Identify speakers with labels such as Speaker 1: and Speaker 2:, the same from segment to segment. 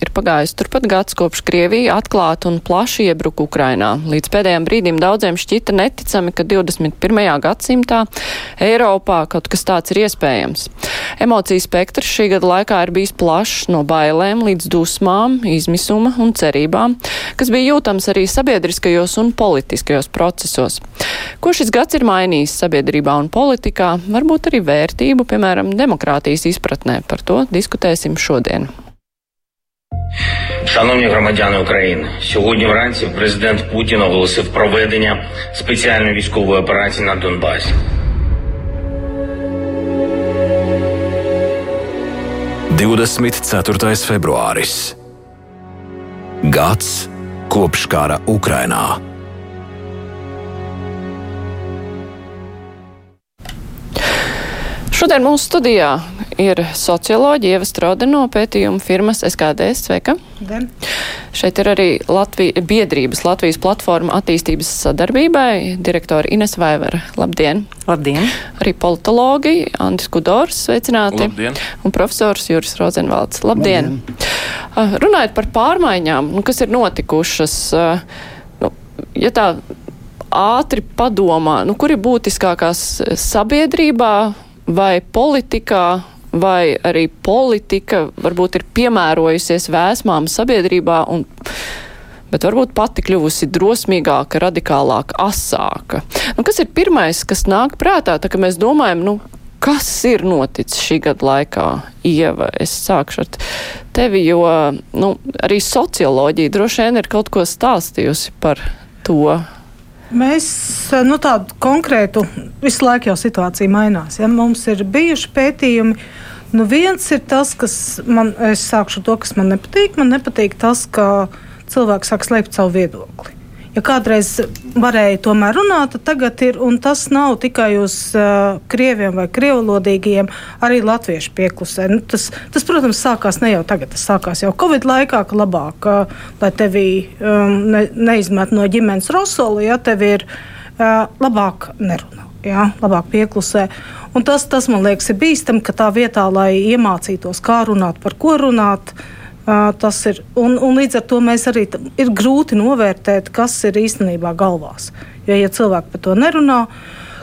Speaker 1: ir pagājis turpat gads kopš Krievija atklāti un plaši iebruka Ukrainā. Līdz pēdējiem brīdim daudziem šķita neticami, ka 21. gadsimtā Eiropā kaut kas tāds ir iespējams. Emociju spektrs šī gada laikā ir bijis plašs no bailēm līdz dusmām, izmisuma un cerībām, kas bija jūtams arī sabiedriskajos un politiskajos procesos. Ko šis gads ir mainījis sabiedrībā un politikā, varbūt arī vērtību, piemēram, demokrātijas izpratnē. Par to diskutēsim šodien.
Speaker 2: Шановні громадяни України, сьогодні вранці президент Путін оголосив проведення спеціальної військової операції на Донбасі.
Speaker 3: 24. februāris. Gads kopš kara Ukrainā.
Speaker 1: Šodien mūsu studijā ir socioloģija Ieva Strode no pētījuma firmas SKDS. Sveika!
Speaker 4: Den.
Speaker 1: Šeit ir arī Latvija, biedrības Latvijas platforma attīstības sadarbībai direktora Ines Vaivera. Labdien!
Speaker 4: Labdien!
Speaker 1: Arī politologi Andris Kudors, sveicināti!
Speaker 5: Labdien.
Speaker 1: Un profesors Juris Rozenvalds. Labdien! Labdien. Runājot par pārmaiņām, nu, kas ir notikušas, uh, nu, ja tā ātri padomā, nu, kur ir būtiskākās sabiedrībā vai politikā, vai arī politika varbūt ir piemērojusies vēsmām sabiedrībā, un, bet varbūt pati kļuvusi drosmīgāka, radikālāka, asāka. Nu, kas ir pirmais, kas nāk prātā, tā ka mēs domājam, nu, kas ir noticis šī gada laikā? Ieva, es sākšu ar tevi, jo nu, arī socioloģija droši vien ir kaut ko stāstījusi par to.
Speaker 4: Mēs nu, tādu konkrētu visu laiku jau situācija mainās. Ja? Mums ir bijuši pētījumi. Nu, viens ir tas, kas man, es sākšu to, kas man nepatīk. Man nepatīk tas, ka cilvēks sāk slēpt savu viedokli. Ja kādreiz varēja tomēr runāt, tad tagad ir, un tas nav tikai uz uh, krieviem vai krievalodīgiem, arī latviešu pieklusē. Nu, tas, tas, protams, sākās ne jau tagad, tas sākās jau Covid laikā, ka labāk, uh, lai tevi um, ne, neizmet no ģimenes rosoli, ja tev ir uh, labāk nerunā. Jā, labāk pieklusē. Un tas, tas, man liekas, ir bīstami, ka tā vietā, lai iemācītos, kā runāt, par ko runāt, uh, Tas ir, un, un līdz ar to mēs arī ir grūti novērtēt, kas ir īstenībā galvās. Jo, ja cilvēki par to nerunā,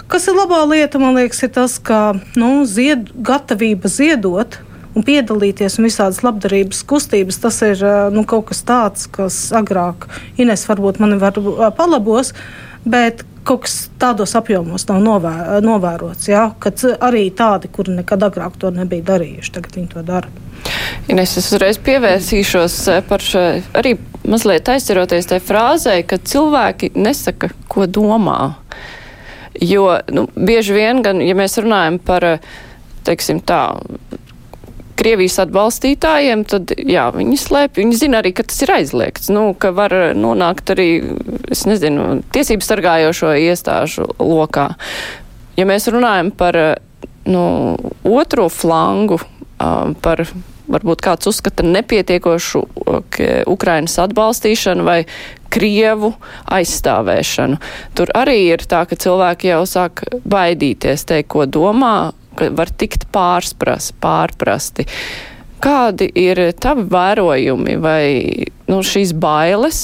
Speaker 4: kas ir labā lieta, man liekas, ir tas, ka nu, zied, gatavība ziedot un piedalīties un visādas labdarības kustības, tas ir nu, kaut kas tāds, kas agrāk Ines varbūt mani var palabos, bet kaut kas tādos apjomos nav novē, novērots. Ja? Kad arī tādi, kuri nekad agrāk to nebija darījuši, tagad viņi to dara.
Speaker 1: Ines, es uzreiz pievērsīšos eh, par šo, arī mazliet aizceroties tai frāzē, ka cilvēki nesaka, ko domā. Jo nu, bieži vien, gan, ja mēs runājam par, eh, teiksim tā, Krievijas atbalstītājiem, tad jā, viņi slēpj, viņi zina arī, ka tas ir aizliegts, nu, ka var nonākt arī, es nezinu, tiesību sargājošo iestāžu lokā. Ja mēs runājam par nu, otro flangu, par varbūt kāds uzskata nepietiekošu Ukrainas atbalstīšanu vai Krievu aizstāvēšanu. Tur arī ir tā, ka cilvēki jau sāk baidīties teikt, ko domā, ka var tikt pārsprast, pārprasti. Kādi ir tavi vērojumi vai nu, šīs bailes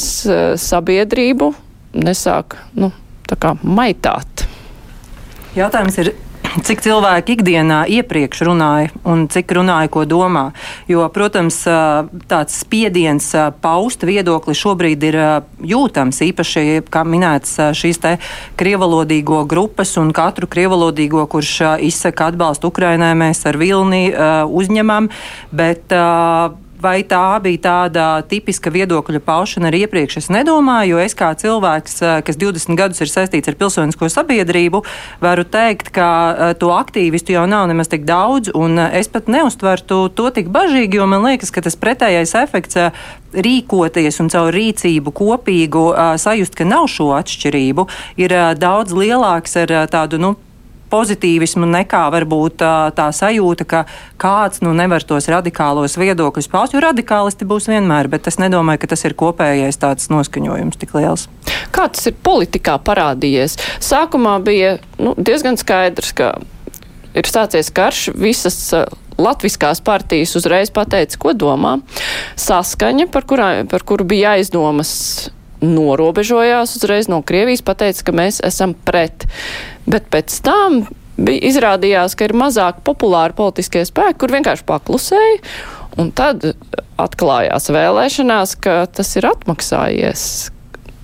Speaker 1: sabiedrību nesāk nu, maitāt?
Speaker 6: Jautājums ir, cik cilvēki ikdienā iepriekš runāja un cik runāja, ko domā. Jo, protams, tāds spiediens paust viedokli šobrīd ir jūtams, īpaši, kā minēts, šīs krievalodīgo grupas un katru krievalodīgo, kurš izsaka atbalstu Ukrainai, mēs ar Vilni uzņemam, bet vai tā bija tāda tipiska viedokļa paušana arī iepriekš, es nedomāju, jo es kā cilvēks, eh, kas 20 gadus ir saistīts ar pilsonisko sabiedrību, varu teikt, ka eh, to aktīvistu jau nav nemaz tik daudz, un eh, es pat neustvertu to tik bažīgi, jo man liekas, ka tas pretējais efekts rīkoties un caur rīcību kopīgu sajust, ka nav šo atšķirību, ir daudz lielāks ar tādu, nu, pozitīvismu nekā varbūt tā, sajūta, ka kāds nu, nevar tos radikālos viedokļus paust. Jo radikālisti būs vienmēr, bet es nedomāju, ka tas ir kopējais tāds noskaņojums tik liels.
Speaker 1: Kā tas ir politikā parādījies? Sākumā bija nu, diezgan skaidrs, ka ir sācies karš, visas latviskās partijas uzreiz pateica, ko domā. Saskaņa, par, kurā, par kuru bija aizdomas, norobežojās uzreiz no Krievijas, pateica, ka mēs esam pret. Bet pēc tam bija izrādījās, ka ir mazāk populāri politiskie spēki, kur vienkārši paklusēja. Un tad atklājās vēlēšanās, ka tas ir atmaksājies,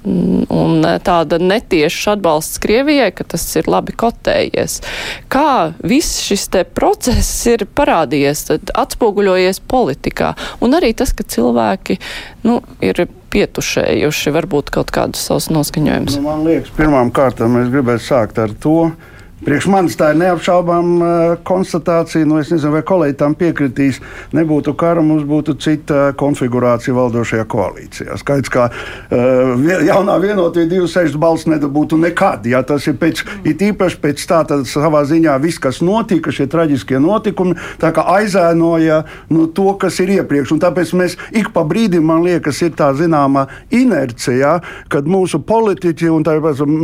Speaker 1: un tāda netieša atbalsts Krievijai, ka tas ir labi kotējies. Kā viss šis te process ir parādījies, atspoguļojies politikā, un arī tas, ka cilvēki, nu, ir pietušējuši varbūt kaut kādus savus noskaņojumus.
Speaker 5: Nu, man liekas, pirmām kārtām es gribētu sākt ar to, Priekš manis tā ir neapšaubām uh, konstatācija. Nu, es nezinu, vai kolēģi tam piekritīs. Nebūtu kara, mums būtu cita konfigurācija valdošajā koalīcijā. Skaidrs, ka uh, jaunā vienotie 26 balss nedabūtu nekad. Ja, tas ir pēc, it īpaši pēc tā, tad savā ziņā viss, kas notika, šie traģiskie notikumi, aizēnoja nu, to, kas ir iepriekš. Un tāpēc mēs ik pa brīdim, man liekas, ir tā zināma inercija, kad mūsu politiķi un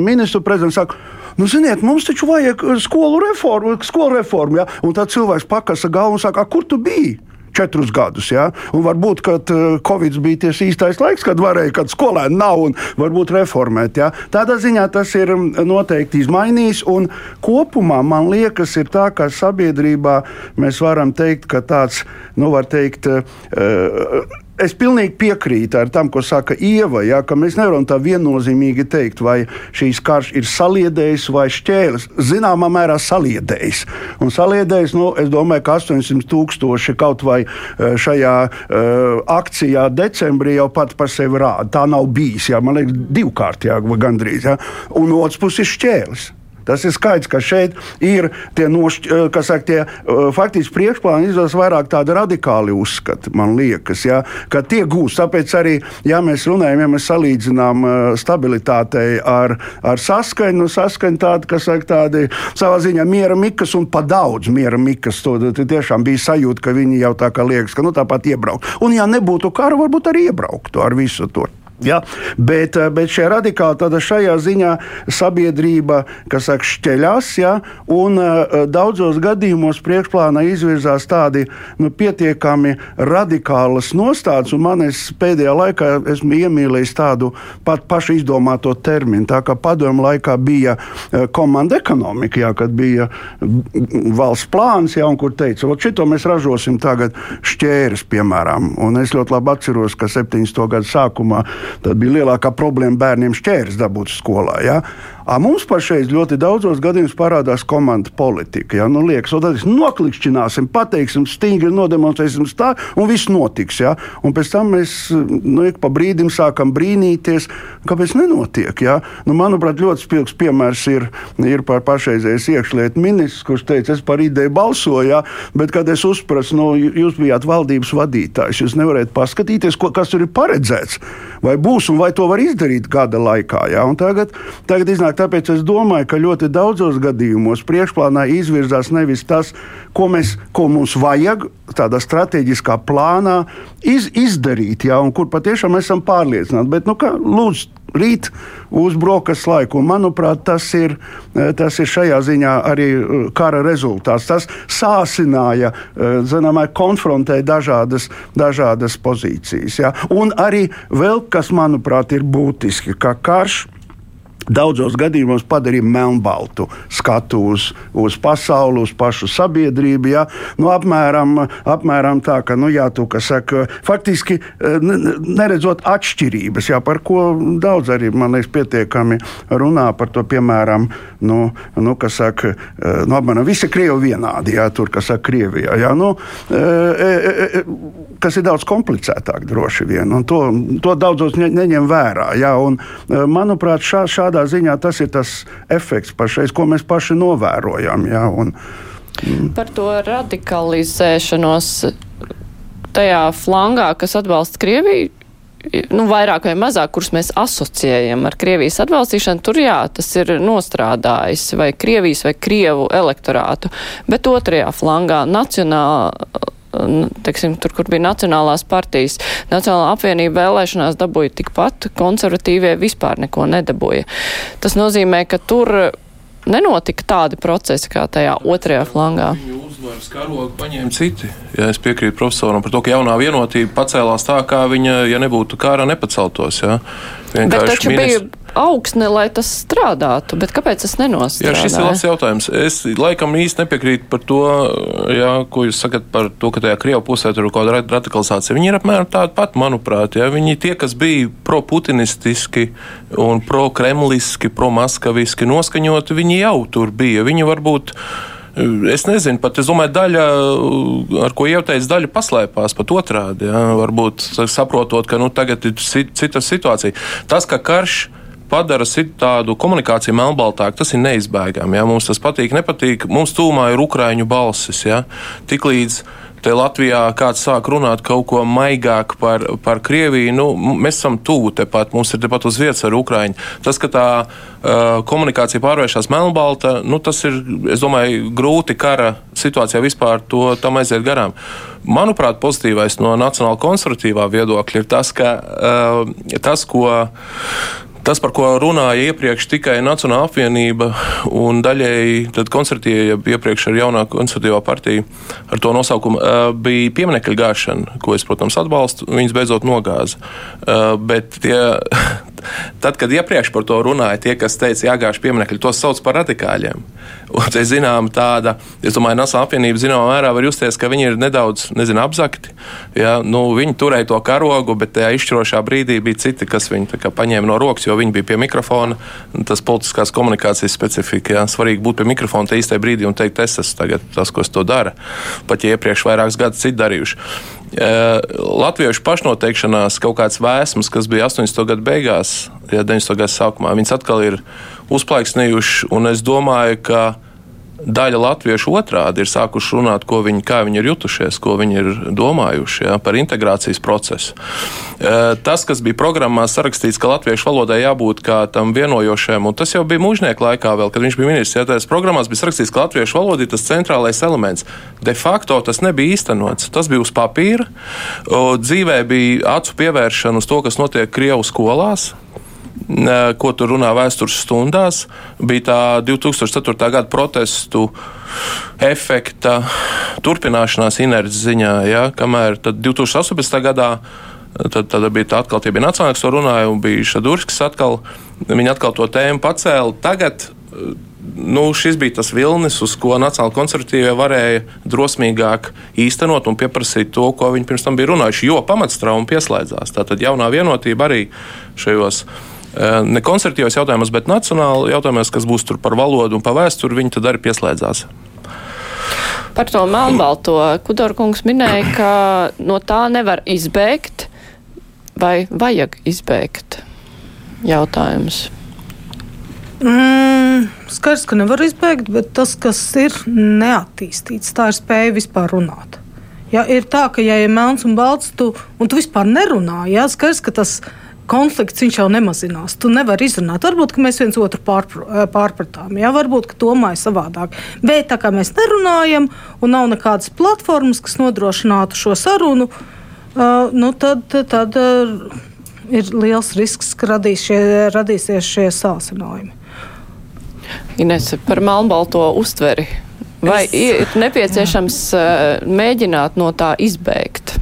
Speaker 5: ministru prezidents saka, Nu, ziniet, mums taču vajag uh, skolu reformu, skolu reformu ja? un tad cilvēks pakasa galvu un saka, kur tu biji? četrus gadus. Ja? Un varbūt, ka uh, Covid bija tieši īstais laiks, kad varēja, kad skolēni nav un varbūt reformēt. Ja? Tādā ziņā tas ir um, noteikti izmainījis. Un kopumā man liekas, ir tā, ka sabiedrībā mēs varam teikt, ka tāds, nu, var teikt, uh, es pilnīgi piekrītu tam, ko saka Ieva, ja, ka mēs nevaram tā viennozīmīgi teikt, vai šīs karš ir saliedējis vai šķēlis. Zināmā mērā saliedējis. Un saliedējis, nu, es domāju, ka 800 tūkstoši kaut vai e, šajā uh, akcijā decembrī jau pat par sevi rāda. Tā nav bijis, jā, man liekas, divkārt, jā, gandrīz. Jā. Un otrs puses ir šķēlis. Tas ir skaidrs, ka šeit ir tie, nošķ, eh, saka, tie eh, faktiski priekšplāni izvēlas vairāk tādi radikāli uzskati, man liekas, ja, ka tie gūs. Tāpēc arī, ja mēs runājam, ja mēs salīdzinām eh, stabilitātei ar, ar saskaņu, nu, saskaņu tādu, kas saka, tādi savā ziņā miera mikas un pa daudz miera mikas, to tiešām bija sajūta, ka viņi jau tā kā liekas, ka nu, tāpat iebraukt. Un ja nebūtu kara, varbūt arī iebrauktu ar visu to. Ja? Bet, eh, bet šie radikāli tādā šajā ziņā sabiedrība, kas saka, šķeļās, ja? un uh, daudzos gadījumos priekšplānā izvirzās tādi nu, pietiekami radikālas nostādes, un man es pēdējā laikā esmu iemīlējis tādu pat pašu izdomāto terminu. Tā kā padomu laikā bija uh, komanda ekonomika, ja? kad bija valsts plāns, ja? un kur teica, ka šito mēs ražosim tagad šķēres, piemēram. Un es ļoti labi atceros, ka 70. gadu sākumā Tad bija lielākā problēma bērniem šķērs dabūt skolā. Ja? A, mums pašreiz ļoti daudzos gadījumos parādās komanda politika. Ja? Nu, liekas, tad mēs noklikšķināsim, pateiksim, stingri nodemonstrēsim tā, un viss notiks. Ja? Un pēc tam mēs nu, ik pa brīdim sākam brīnīties, kāpēc nenotiek. Ja? Nu, manuprāt, ļoti spilgts piemērs ir, ir par pašreizējais iekšlietu ministrs, kurš teica, es par ideju balsoju, ja? bet kad es uzprasu, nu, jūs bijāt valdības vadītājs, jūs nevarat paskatīties, ko, kas tur ir paredzēts, vai būs un vai to var izdarīt gada laikā. Ja? Un tagad, tagad iznāk tāpēc es domāju, ka ļoti daudzos gadījumos priekšplānā izvirzās nevis tas, ko, mēs, ko mums vajag tādā strateģiskā plānā iz, izdarīt, ja, un kur patiešām esam pārliecināti. Bet, nu, kā, lūdzu, rīt uz brokastu laiku. Un, manuprāt, tas ir, tas ir šajā ziņā arī uh, kara rezultāts. Tas sāsināja, uh, zināmā, konfrontēja dažādas, dažādas pozīcijas. Ja. Un arī vēl kas, manuprāt, ir būtiski, ka karš daudzos gadījumos padarīja melnbaltu skatu uz, uz pasauli, uz pašu sabiedrību. Ja? Nu, apmēram, apmēram tā, ka, nu, jā, tu, ka saka, faktiski eh, neredzot atšķirības, jā, par ko daudz arī, man liekas, pietiekami runā par to, piemēram, nu, nu, kas saka, eh, nu, apmēram visi Krievi vienādi, jā, tur, kas saka, Krievijā, jā, nu, e, e, kas ir daudz komplicētāk droši vien, un to, to daudzos ne, neņem vērā, jā, un, manuprāt, šā, šādā tādā ziņā tas ir tas efekts pašreiz, ko mēs paši novērojam. Ja, un,
Speaker 1: mm. Par to radikalizēšanos tajā flangā, kas atbalsta Krieviju, nu, vairāk vai mazāk, kurus mēs asociējam ar Krievijas atbalstīšanu, tur jā, tas ir nostrādājis vai Krievijas vai Krievu elektorātu, bet otrajā flangā nacionāla teiksim, tur, kur bija Nacionālās partijas, Nacionālā apvienība vēlēšanās dabūja tikpat, konservatīvie vispār neko nedabūja. Tas nozīmē, ka tur nenotika tādi procesi kā tajā otrajā flangā.
Speaker 7: Viņu uzvaras karogu paņēma citi. Ja es piekrītu profesoram par to, ka jaunā vienotība pacēlās tā, kā viņa, ja nebūtu kara, nepaceltos. Ja?
Speaker 1: Bet taču minis... bija augsne, lai tas strādātu, bet kāpēc tas nenostrādā?
Speaker 7: Jā, šis ir labs jautājums. Es laikam īsti nepiekrītu par to, jā, ko jūs sakat par to, ka tajā Krievu pusē tur ir kaut kāda radikalizācija. Viņi ir apmēram tādi pat, manuprāt. Jā. Viņi tie, kas bija pro-putinistiski un pro-kremliski, pro-maskaviski noskaņoti, viņi jau tur bija. Viņi varbūt. Es nezinu, pat es domāju, daļa, ar ko ieteicis, daļa paslēpās pat otrādi. Ja? Varbūt saprotot, ka nu, tagad ir cita situācija. Tas, ka karš padara tādu komunikāciju melnbaltāku, tas ir neizbēgami. Ja? Mums tas patīk, nepatīk. Mums tūmā ir ukraiņu balsis. Ja? Tiklīdz te Latvijā kāds sāk runāt kaut ko maigāk par, par Krieviju, nu, mēs esam tuvu tepat, mums ir tepat uz vietas ar Ukraiņu. Tas, ka tā uh, komunikācija pārvēršas melnbalta, nu, tas ir, es domāju, grūti kara situācijā vispār to tam aiziet garām. Manuprāt, pozitīvais no nacionāla konservatīvā viedokļa ir tas, ka uh, tas, ko Tas, par ko runāja iepriekš tikai Nacionāla apvienība un daļēji koncertīja iepriekš ar jaunā konservatīvā partiju ar to nosaukumu, bija pieminekļa gāšana, ko es, protams, atbalstu. Viņas beidzot nogāza. Bet tie, tad, kad iepriekš par to runāja, tie, kas teica, jāgāž pieminekļi, tos sauc par radikāļiem. Un te zinām tāda, es domāju, Nacionāla apvienība zināmā mērā var justies, ka viņi ir nedaudz, nezinu, apzakti. Ja? Nu, viņi turēja to karogu, bet tajā izšķirošā brīdī bija citi, kas viņu paņēma no rokas, jo viņi bija pie mikrofona. Tas politiskās komunikācijas specifika, ja? svarīgi būt pie mikrofona te īstajā brīdī un teikt, es esmu tagad tas, kas to dara. Pat ja iepriekš vairākus gadus citi darījuši. Latviešu pašnoteikšanās kaut kāds vēsmas, kas bija 80. gadu beigās, ja 90. gadu sākumā, viņas atkal ir uzplaiksnījuši. Es domāju, ka daļa latviešu otrādi ir sākuši runāt, viņi, kā viņi ir jutušies, ko viņi ir domājuši ja, par integrācijas procesu. E, tas, kas bija programmā sarakstīts, ka latviešu valodai jābūt kā tam vienojošajam, un tas jau bija mūžnieku laikā, vēl, kad viņš bija ministrs. Ja, tajās programmās bija sarakstīts, ka latviešu valoda ir tas centrālais elements. De facto tas nebija īstenots. Tas bija uz papīra. Dzīvē bija acu pievēršana uz to, kas notiek Krievijas skolās ko tur runā vēstures stundās, bija tā 2004. gada protestu efekta turpināšanās inerces ziņā, ja, kamēr 2018. gadā. Tad, tad bija tā atkal, tie bija nacionāli, kas to runāja, un bija Šadurskis atkal, viņi atkal to tēmu pacēla. Tagad nu, šis bija tas vilnis, uz ko Nacionāla konservatīvie varēja drosmīgāk īstenot un pieprasīt to, ko viņi pirms tam bija runājuši, jo pamatstrauma pieslēdzās. Tātad jaunā vienotība arī šajos ne konservatīvos jautājumos, bet nacionāli jautājumos, kas būs tur par valodu un par vēsturi, viņi tad arī pieslēdzās.
Speaker 1: Par to melnbalto Kudorkungs minēja, ka no tā nevar izbēgt vai vajag izbēgt jautājums.
Speaker 4: Mm, skaidrs, ka nevar izbēgt, bet tas, kas ir neattīstīts, tā ir spēja vispār runāt. Ja ir tā, ka, ja ir melns un balts, tu, un tu vispār nerunā, ja skaidrs, ka tas ir konflikts jau nemazinās. Tu nevari izrunāt. Varbūt mēs viens otru pārpr eh, pārpratām, jā, varbūt ka domāju savādāk. Bet tā kā mēs nerunājam un nav nekādas platformas, kas nodrošinātu šo sarunu, uh, nu tad, tad uh, ir liels risks, ka radīs šie, radīsies šie sāsinājumi.
Speaker 1: Ines, par melnbalto uztveri. Vai es, ir nepieciešams jā. mēģināt no tā izbēgt?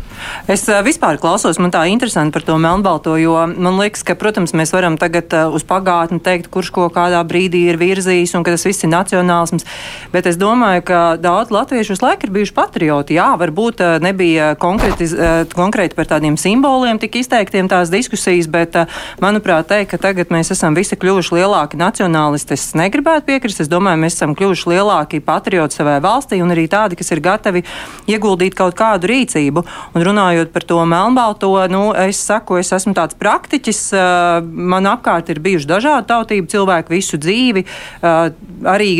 Speaker 6: Es uh, vispār klausos, man tā interesanti par to melnbalto, jo man liekas, ka, protams, mēs varam tagad uh, uz pagātni teikt, kurš ko kādā brīdī ir virzījis un ka tas viss ir nacionālisms. Bet es domāju, ka daudz latviešu uz laiku ir bijuši patrioti. Jā, varbūt uh, nebija konkrēti, konkrēti par tādiem simboliem tik izteiktiem tās diskusijas, bet, manuprāt, teikt, ka tagad mēs esam visi kļuvuši lielāki nacionālisti, es negribētu piekrist. Es domāju, mēs esam kļuvuši lielāki patrioti savai valstī un arī tādi, kas ir gatavi ieguldīt kaut kādu rīcību. Un runājot par to melnbalto, nu, es saku, es esmu tāds praktiķis. Man apkārt ir bijuši dažādi tautību cilvēki visu dzīvi. Arī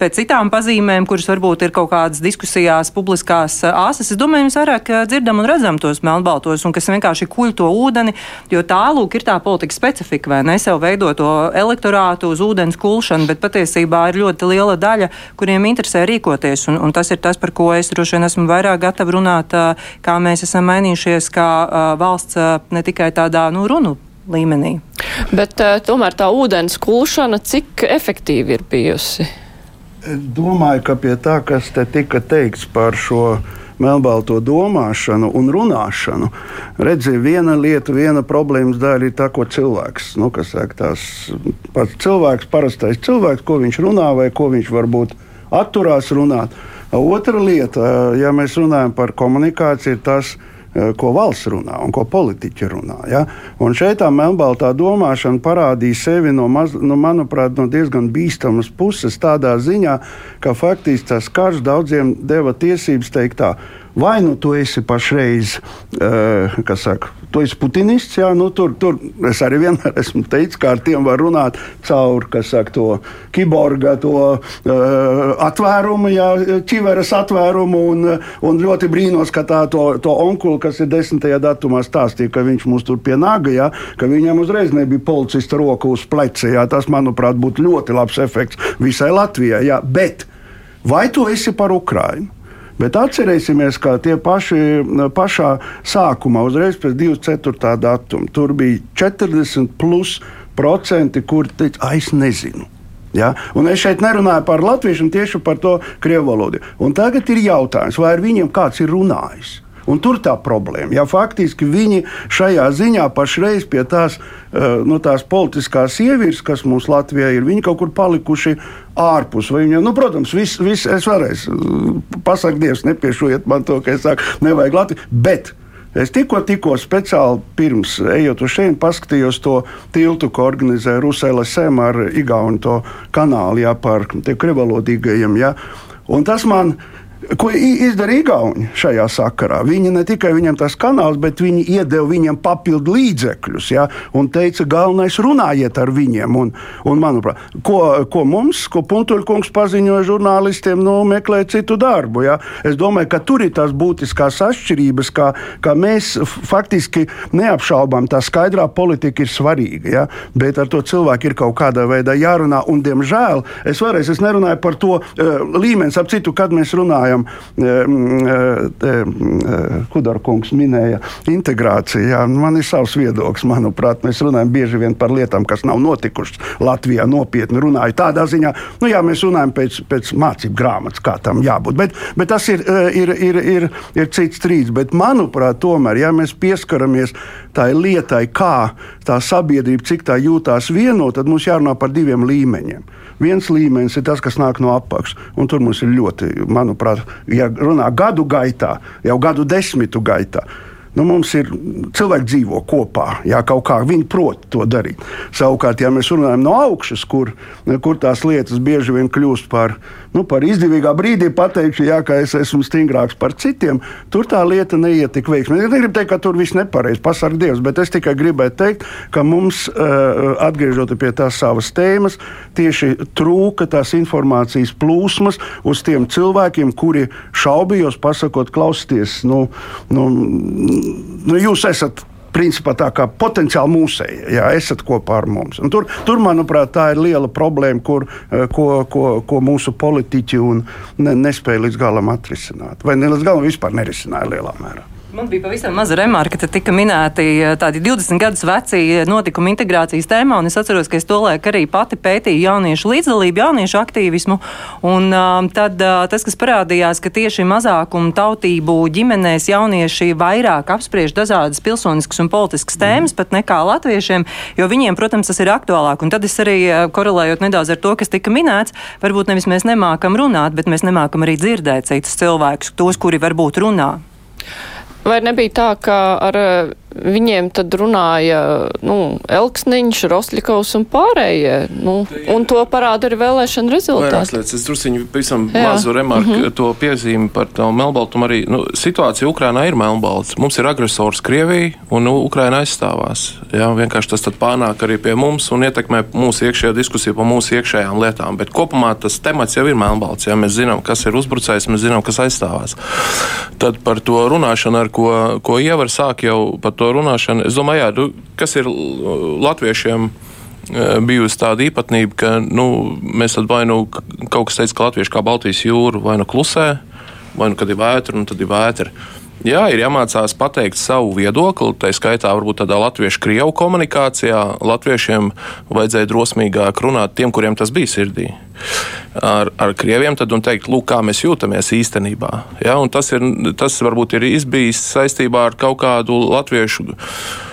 Speaker 6: pēc citām pazīmēm, kuras varbūt ir kaut kādas diskusijās, publiskās āsas. Es domāju, mēs vairāk dzirdam un redzam tos melnbaltos, un kas vienkārši kuļ to ūdeni, jo tā lūk ir tā politika specifika, vai ne? Sev veido to elektorātu uz ūdens kulšanu, bet patiesībā ir ļoti liela daļa, kuriem interesē rīkoties, un, un tas ir tas, par ko es droši vien esmu vairāk gatava runāt, kā mēs esam mainījušies kā valsts ne tikai tādā, nu, runu līmenī.
Speaker 1: Bet tomēr tā ūdens kulšana, cik efektīvi ir bijusi?
Speaker 5: Domāju, ka pie tā, kas te tika teikts par šo melnbalto domāšanu un runāšanu. Redziet, viena lieta, viena problēmas daļa ir tā, ko cilvēks, nu, kas saka, tās pats cilvēks, parastais cilvēks, ko viņš runā vai ko viņš varbūt atturās runāt. Otra lieta, ja mēs runājam par komunikāciju, ir tas, ko valsts runā un ko politiķi runā. Ja? Un šeit tā melnbaltā domāšana parādīja sevi no, maz, no, manuprāt, no diezgan bīstamas puses, tādā ziņā, ka faktiski tas karš daudziem deva tiesības teikt tā. Vai nu tu esi pašreiz, uh, kas saka, tu esi putinists, jā, nu tur, tur es arī vienmēr esmu teicis, ka ar tiem var runāt caur, kas saka, to kiborga, to uh, atvērumu, jā, ķiveres atvērumu, un, un ļoti brīnos, ka tā to, to onkulu, kas ir desmitajā datumā stāstīja, ka viņš mums tur pienāga, jā, ka viņam uzreiz nebija policista roka uz pleca, jā, tas, manuprāt, būtu ļoti labs efekts visai Latvijai, jā, bet vai tu esi par Ukrainu? Bet atcerēsimies, ka tie paši pašā sākumā, uzreiz pēc 24. datuma, tur bija 40 plus procenti, kur teica, es nezinu. Ja? Un es šeit nerunāju par latviešiem, tieši par to krievu valodu. Un tagad ir jautājums, vai ar viņiem kāds ir runājis? Un tur tā problēma. Ja faktiski viņi šajā ziņā pašreiz pie tās, uh, nu, tās politiskās ievirs, kas mums Latvijā ir, viņi kaut kur palikuši ārpus. Viņam, nu, protams, viss, vis, es varēšu pasakāt, Dievs, nepiešojiet man to, ka es saku, nevajag Latviju. Bet Es tikko, tikko speciāli pirms ejot uz šejienes, paskatījos to tiltu, ko organizē Rusēla Sēma ar Igaunu kanālu jā, par krievalodīgajiem. Jā. Un tas man Ko izdarīja Igauni šajā sakarā? Viņi ne tikai viņam tas kanāls, bet viņi iedeva viņam papildu līdzekļus. Ja, un teica, galvenais runājiet ar viņiem. Un, un, manuprāt, ko, ko mums, ko Puntuļkungs paziņoja žurnālistiem, nu, meklēt citu darbu. Ja. Es domāju, ka tur ir tās būtiskās atšķirības, kā, kā mēs faktiski neapšaubām, tā skaidrā politika ir svarīga. Ja, bet ar to cilvēku ir kaut kādā veidā jārunā. Un, diemžēl, es vēlreiz es nerunāju par to uh, līmeni, ap citu, kad mēs runājam runājam, Kudarkungs minēja integrāciju. Jā, man ir savs viedoklis, manuprāt, mēs runājam bieži vien par lietām, kas nav notikušas Latvijā. Nopietni runāju tādā ziņā, nu jā, mēs runājam pēc, pēc mācību grāmatas, kā tam jābūt. Bet, bet tas ir, ir, ir, ir, ir cits strīds. Bet, manuprāt, tomēr, ja mēs pieskaramies tai lietai, kā tā sabiedrība, cik tā jūtās vienot, tad mums jārunā par diviem līmeņiem. Viens līmenis ir tas, kas nāk no apakšas, tur mums ir ļoti, manuprāt, ja runā gadu gaitā, jau gadu desmitu gaitā. Nu, mums ir cilvēki dzīvo kopā, jā, kaut kā viņi prot to darīt. Savukārt, ja mēs runājam no augšas, kur, kur tās lietas bieži vien kļūst par nu, par izdevīgā brīdī pateikšu, jā, ka es esmu stingrāks par citiem, tur tā lieta neiet tik veiksmīgi. Es negribu teikt, ka tur viss nepareizi, pasarg Dievs, bet es tikai gribēju teikt, ka mums, uh, atgriežoties pie tās savas tēmas, tieši trūka tās informācijas plūsmas uz tiem cilvēkiem, kuri šaubījos, pasakot, klausieties, nu, nu, nu, jūs esat principā tā kā potenciāli mūsēji, ja esat kopā ar mums. Un tur, tur, manuprāt, tā ir liela problēma, kur, eh, ko, ko, ko mūsu politiķi ne, nespēja līdz galam atrisināt. Vai ne līdz galam vispār nerisināja lielā mērā.
Speaker 6: Man bija pavisam maza remarka, ka tika minēti eh, tādi 20 gadus veci notikumi integrācijas tēmā, un es atceros, ka es tolaik arī pati pētīju jauniešu līdzdalību, jauniešu aktīvismu, un um, tad tas, kas parādījās, ka tieši mazākumu tautību ģimenēs jaunieši vairāk apspriež dažādas pilsoniskas un politiskas tēmas, mm. pat nekā latviešiem, jo viņiem, protams, tas ir aktuālāk. Un tad es arī korelējot nedaudz ar to, kas tika minēts, varbūt nevis mēs nemākam runāt, bet mēs nemākam arī dzirdēt citus cilvēkus, tos, kuri varbūt runā.
Speaker 1: Vai nebija tā, ka ar viņiem tad runāja nu, Elksniņš, Rosļikovs un pārējie. Nu, un to parāda arī vēlēšana rezultāti.
Speaker 7: Es druskuļi pavisam mazu remarku mm -hmm. to piezīmi par to melnbaltumu. Arī nu, situācija Ukrainā ir melnbalts. Mums ir agresors Krievija un nu, Ukraina aizstāvās. Jā, vienkārši tas pārnāk arī pie mums un ietekmē mūsu iekšējo diskusiju par mūsu iekšējām lietām. Bet kopumā tas temats jau ir melnbalts. Jā, mēs zinām, kas ir uzbrucējs, mēs zinām, kas aizstāvās. Tad par to runāšanu, ar ko, ko ievar sāk jau par to runāšanu. Es domāju, jā, nu, kas ir latviešiem bijusi tāda īpatnība, ka nu, mēs vai nu kaut kas teica, ka latvieši kā Baltijas jūra vai nu klusē, vai nu kad ir vētra, un tad ir vētra. Jā, ir jāmācās pateikt savu viedokli, tā skaitā varbūt tādā latviešu-krievu komunikācijā. Latviešiem vajadzēja drosmīgāk runāt tiem, kuriem tas bija sirdī. Ar, ar krieviem tad un teikt, lūk, kā mēs jūtamies īstenībā. Ja, tas, ir, tas varbūt ir izbijis saistībā ar kaut kādu latviešu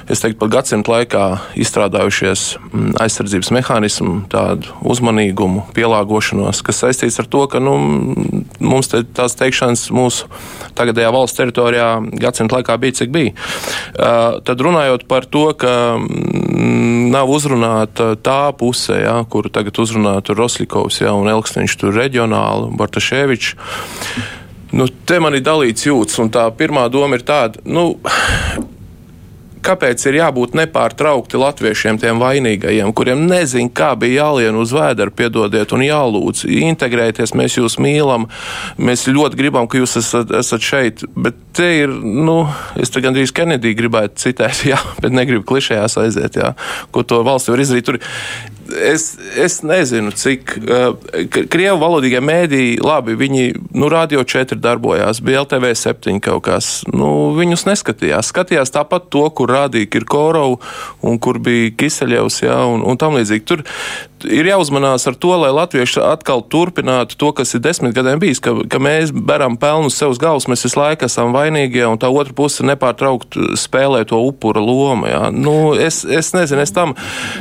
Speaker 7: es teiktu, pat gadsimtu laikā izstrādājušies mm, aizsardzības mehānismu, tādu uzmanīgumu, pielāgošanos, kas saistīts ar to, ka nu, mums te, tās teikšanas mūsu tagadējā valsts teritorijā gadsimtu laikā bija, cik bija. Uh, tad runājot par to, ka mm, nav uzrunāta tā puse, ja, kuru tagad uzrunātu Rosļikovs ja, un Elksniņš tur reģionāli, Bartaševičs. Nu, te man ir dalīts jūtas, un tā pirmā doma ir tāda, nu, kāpēc ir jābūt nepārtraukti latviešiem, tiem vainīgajiem, kuriem nezina, kā bija jālien uz vēdera, piedodiet, un jālūdz, integrēties, mēs jūs mīlam, mēs ļoti gribam, ka jūs esat, esat šeit, bet te ir, nu, es te gandrīz Kennedy gribētu citēt, jā, bet negribu klišējās aiziet, jā, ko to valsts var izdarīt. Tur es, es nezinu, cik uh, krievu valodīgie mēdīji, labi, viņi, nu, radio 4 darbojās, bija LTV 7 kaut kas, nu, viņus neskatījās. Skatījās tāpat to, kur rādīja Kirkorovs un kur bija Kiseļevs, jā, un, un tam līdzīgi. Tur ir jāuzmanās ar to, lai latvieši atkal turpinātu to, kas ir desmit gadiem bijis, ka, ka mēs beram pelnu sev uz galvas, mēs visu laiku esam vainīgie, un tā otra puse nepārtraukt spēlē to upura lomu. Jā. Nu, es, es nezinu, es tam,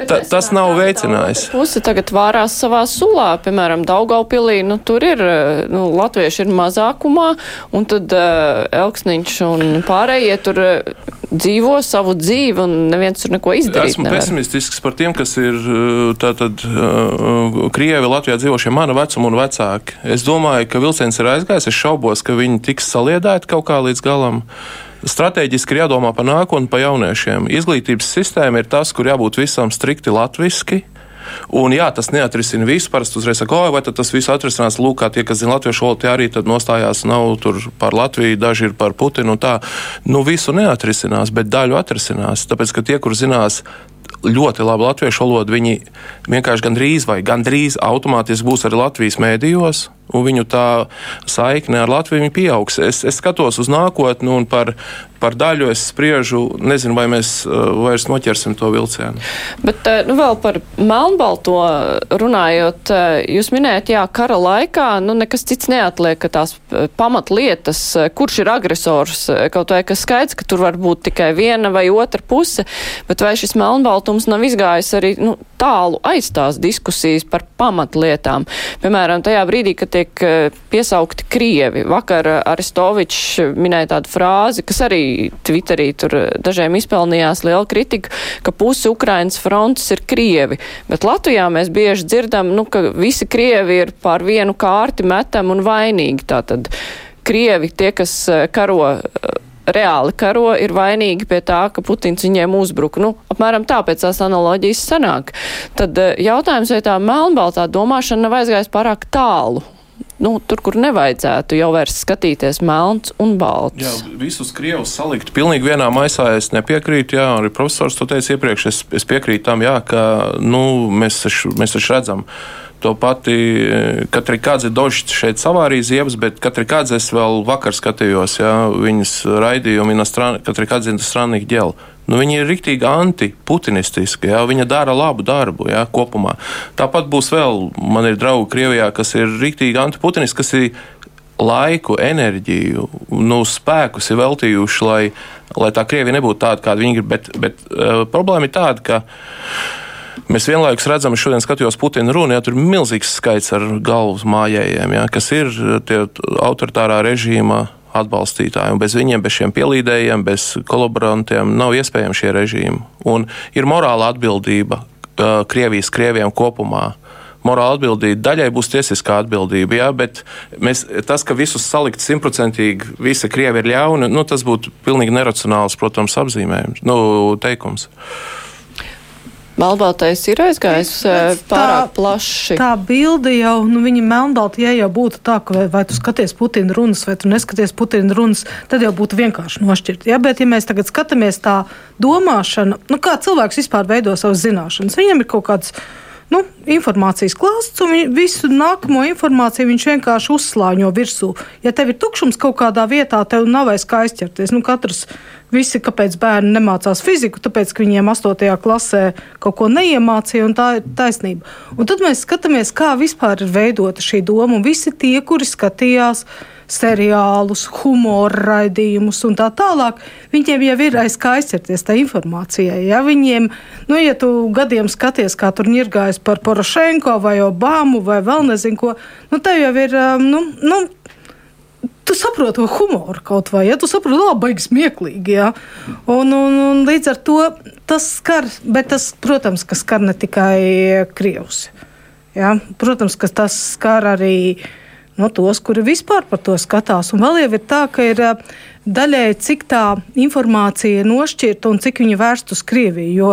Speaker 7: ta, tas nav veicinājis.
Speaker 1: Puse tagad vārās savā sulā, piemēram, Daugaupilī, nu, tur ir, nu, latvieši ir mazākumā, un tad uh, Elksniņš un pārējie tur uh, dzīvo savu dzīvi, un neviens tur neko izdarīt
Speaker 7: Esmu
Speaker 1: nevar.
Speaker 7: pesimistisks par tiem, kas ir tātad uh, Krievi Latvijā dzīvošie mana vecuma un vecāki. Es domāju, ka vilciens ir aizgājis. Es šaubos, ka viņi tiks saliedēti kaut kā līdz galam. Strateģiski ir jādomā par nākotni, par jauniešiem. Izglītības sistēma ir tas, kur jābūt visam strikti latviski. Un, jā, tas neatrisina visu. Parasti uzreiz saka, vai tas viss atrisinās. Lūk, kā tie, kas zina latviešu valodu, tie arī nostājās nav tur par Latviju, daži ir par Putinu tā. Nu, visu neatrisinās, bet daļu atrisinās. Tāpēc, ka tie, kur zinās ļoti labi latviešu valodu, viņi vienkārši gandrīz vai gandrīz automātiski būs arī Latvijas mēdījos, un viņu tā saikne ar Latviju pieaugs. Es, es skatos uz nākotni un par, par daļu es spriežu, nezinu, vai mēs uh, vairs noķersim to vilcienu.
Speaker 1: Bet uh, nu, vēl par melnbalto runājot, uh, jūs minējat, jā, kara laikā nu, nekas cits neatliek, ka tās pamatlietas, kurš ir agresors, kaut vai kas skaidrs, ka tur var būt tikai viena vai otra puse, bet vai šis melnbaltums nav izgājis arī nu, tālu aiz tās diskusijas par pamatlietām. Piemēram, tajā brīdī, kad tiek piesaukti Krievi. Vakar Aristovičs minēja tādu frāzi, kas arī Twitterī tur dažiem izpelnījās liela kritika, ka pusi Ukrainas frontes ir Krievi. Bet Latvijā mēs bieži dzirdam, nu, ka visi Krievi ir pār vienu kārti metam un vainīgi. Tātad Krievi, tie, kas karo reāli karo, ir vainīgi pie tā, ka Putins viņiem uzbruka. Nu, apmēram tāpēc tās analoģijas sanāk. Tad jautājums, vai tā melnbaltā domāšana nav aizgājis pārāk tālu? Nu, tur, kur nevajadzētu jau vairs skatīties melns un balts.
Speaker 7: Jā, visus krievus salikt pilnīgi vienā maisā es nepiekrītu. Jā, arī profesors to teica iepriekš. Es, es piekrītu tam, jā, ka nu, mēs, taču, mēs taču redzam. To pati Katri Kādze Došs šeit savārīja ziebas, bet Katri Kādze es vēl vakar skatījos, jā, viņas raidījumu, Katri Kādze Strānīgi ģēlu. Nu, viņa ir rīktīgi antiputinistiska. Jā, viņa dara labu darbu jā, kopumā. Tāpat būs vēl, man ir draugi Krievijā, kas ir rīktīgi antiputinistiski, kas ir laiku, enerģiju, nu, spēkus ir veltījuši, lai, lai tā Krievija nebūtu tāda, kāda viņi grib. Bet, bet uh, problēma ir tāda, ka. Mēs vienlaikus redzam, ka šodien skatījos Putina runu, ja tur ir milzīgs skaits ar galvas mājējiem, ja, kas ir tie autoritārā režīma atbalstītāji. Un bez viņiem, bez šiem pielīdējiem, bez kolaborantiem nav iespējams šie režīmi. Un ir morāla atbildība uh, Krievijas krieviem kopumā. Morāla atbildība daļai būs tiesiskā atbildība, jā, bet mēs, tas, ka visus salikt simtprocentīgi, visi krievi ir ļauni, nu, tas būtu pilnīgi neracionāls, protams, apzīmējums, nu, teikums.
Speaker 1: Melnbaltais ir aizgājis pārāk plaši.
Speaker 4: Tā bilde jau, nu, viņa melnbalta, ja jau būtu tā, ka vai, vai tu skaties Putina runas, vai tu neskaties Putina runas, tad jau būtu vienkārši nošķirt. Ja? Bet, ja mēs tagad skatāmies tā domāšana, nu, kā cilvēks vispār veido savas zināšanas, viņam ir kaut kāds nu, informācijas klāsts, un visu nākamo informāciju viņš vienkārši uzslāņo virsū. Ja tev ir tukšums kaut kādā vietā, tev nav vairs kā aizķerties. Nu, katrs Visi, kāpēc bērni nemācās fiziku, tāpēc, ka viņiem 8. klasē kaut ko neiemācīja, un tā ir taisnība. Un tad mēs skatāmies, kā vispār ir veidota šī doma, un visi tie, kuri skatījās seriālus, humora raidījumus un tā tālāk, viņiem jau ir aiz kā aizķerties tā informācijai. Ja? Viņiem, nu, ja tu gadiem skaties, kā tur ir gājis par Porošenko vai Obamu vai vēl nezinu ko, nu, tev jau ir, um, nu, nu tu saproti to humoru kaut vai, ja tu saproti, ka baigs smieklīgi. Ja? Un, un, un līdz ar to tas skar, bet tas, protams, ka skar ne tikai krievus. Ja? Protams, ka tas skar arī no tos, kuri vispār par to skatās. Un vēl jau ir tā, ka ir daļēji, cik tā informācija ir nošķirta un cik viņa vērsta uz Krieviju. Jo,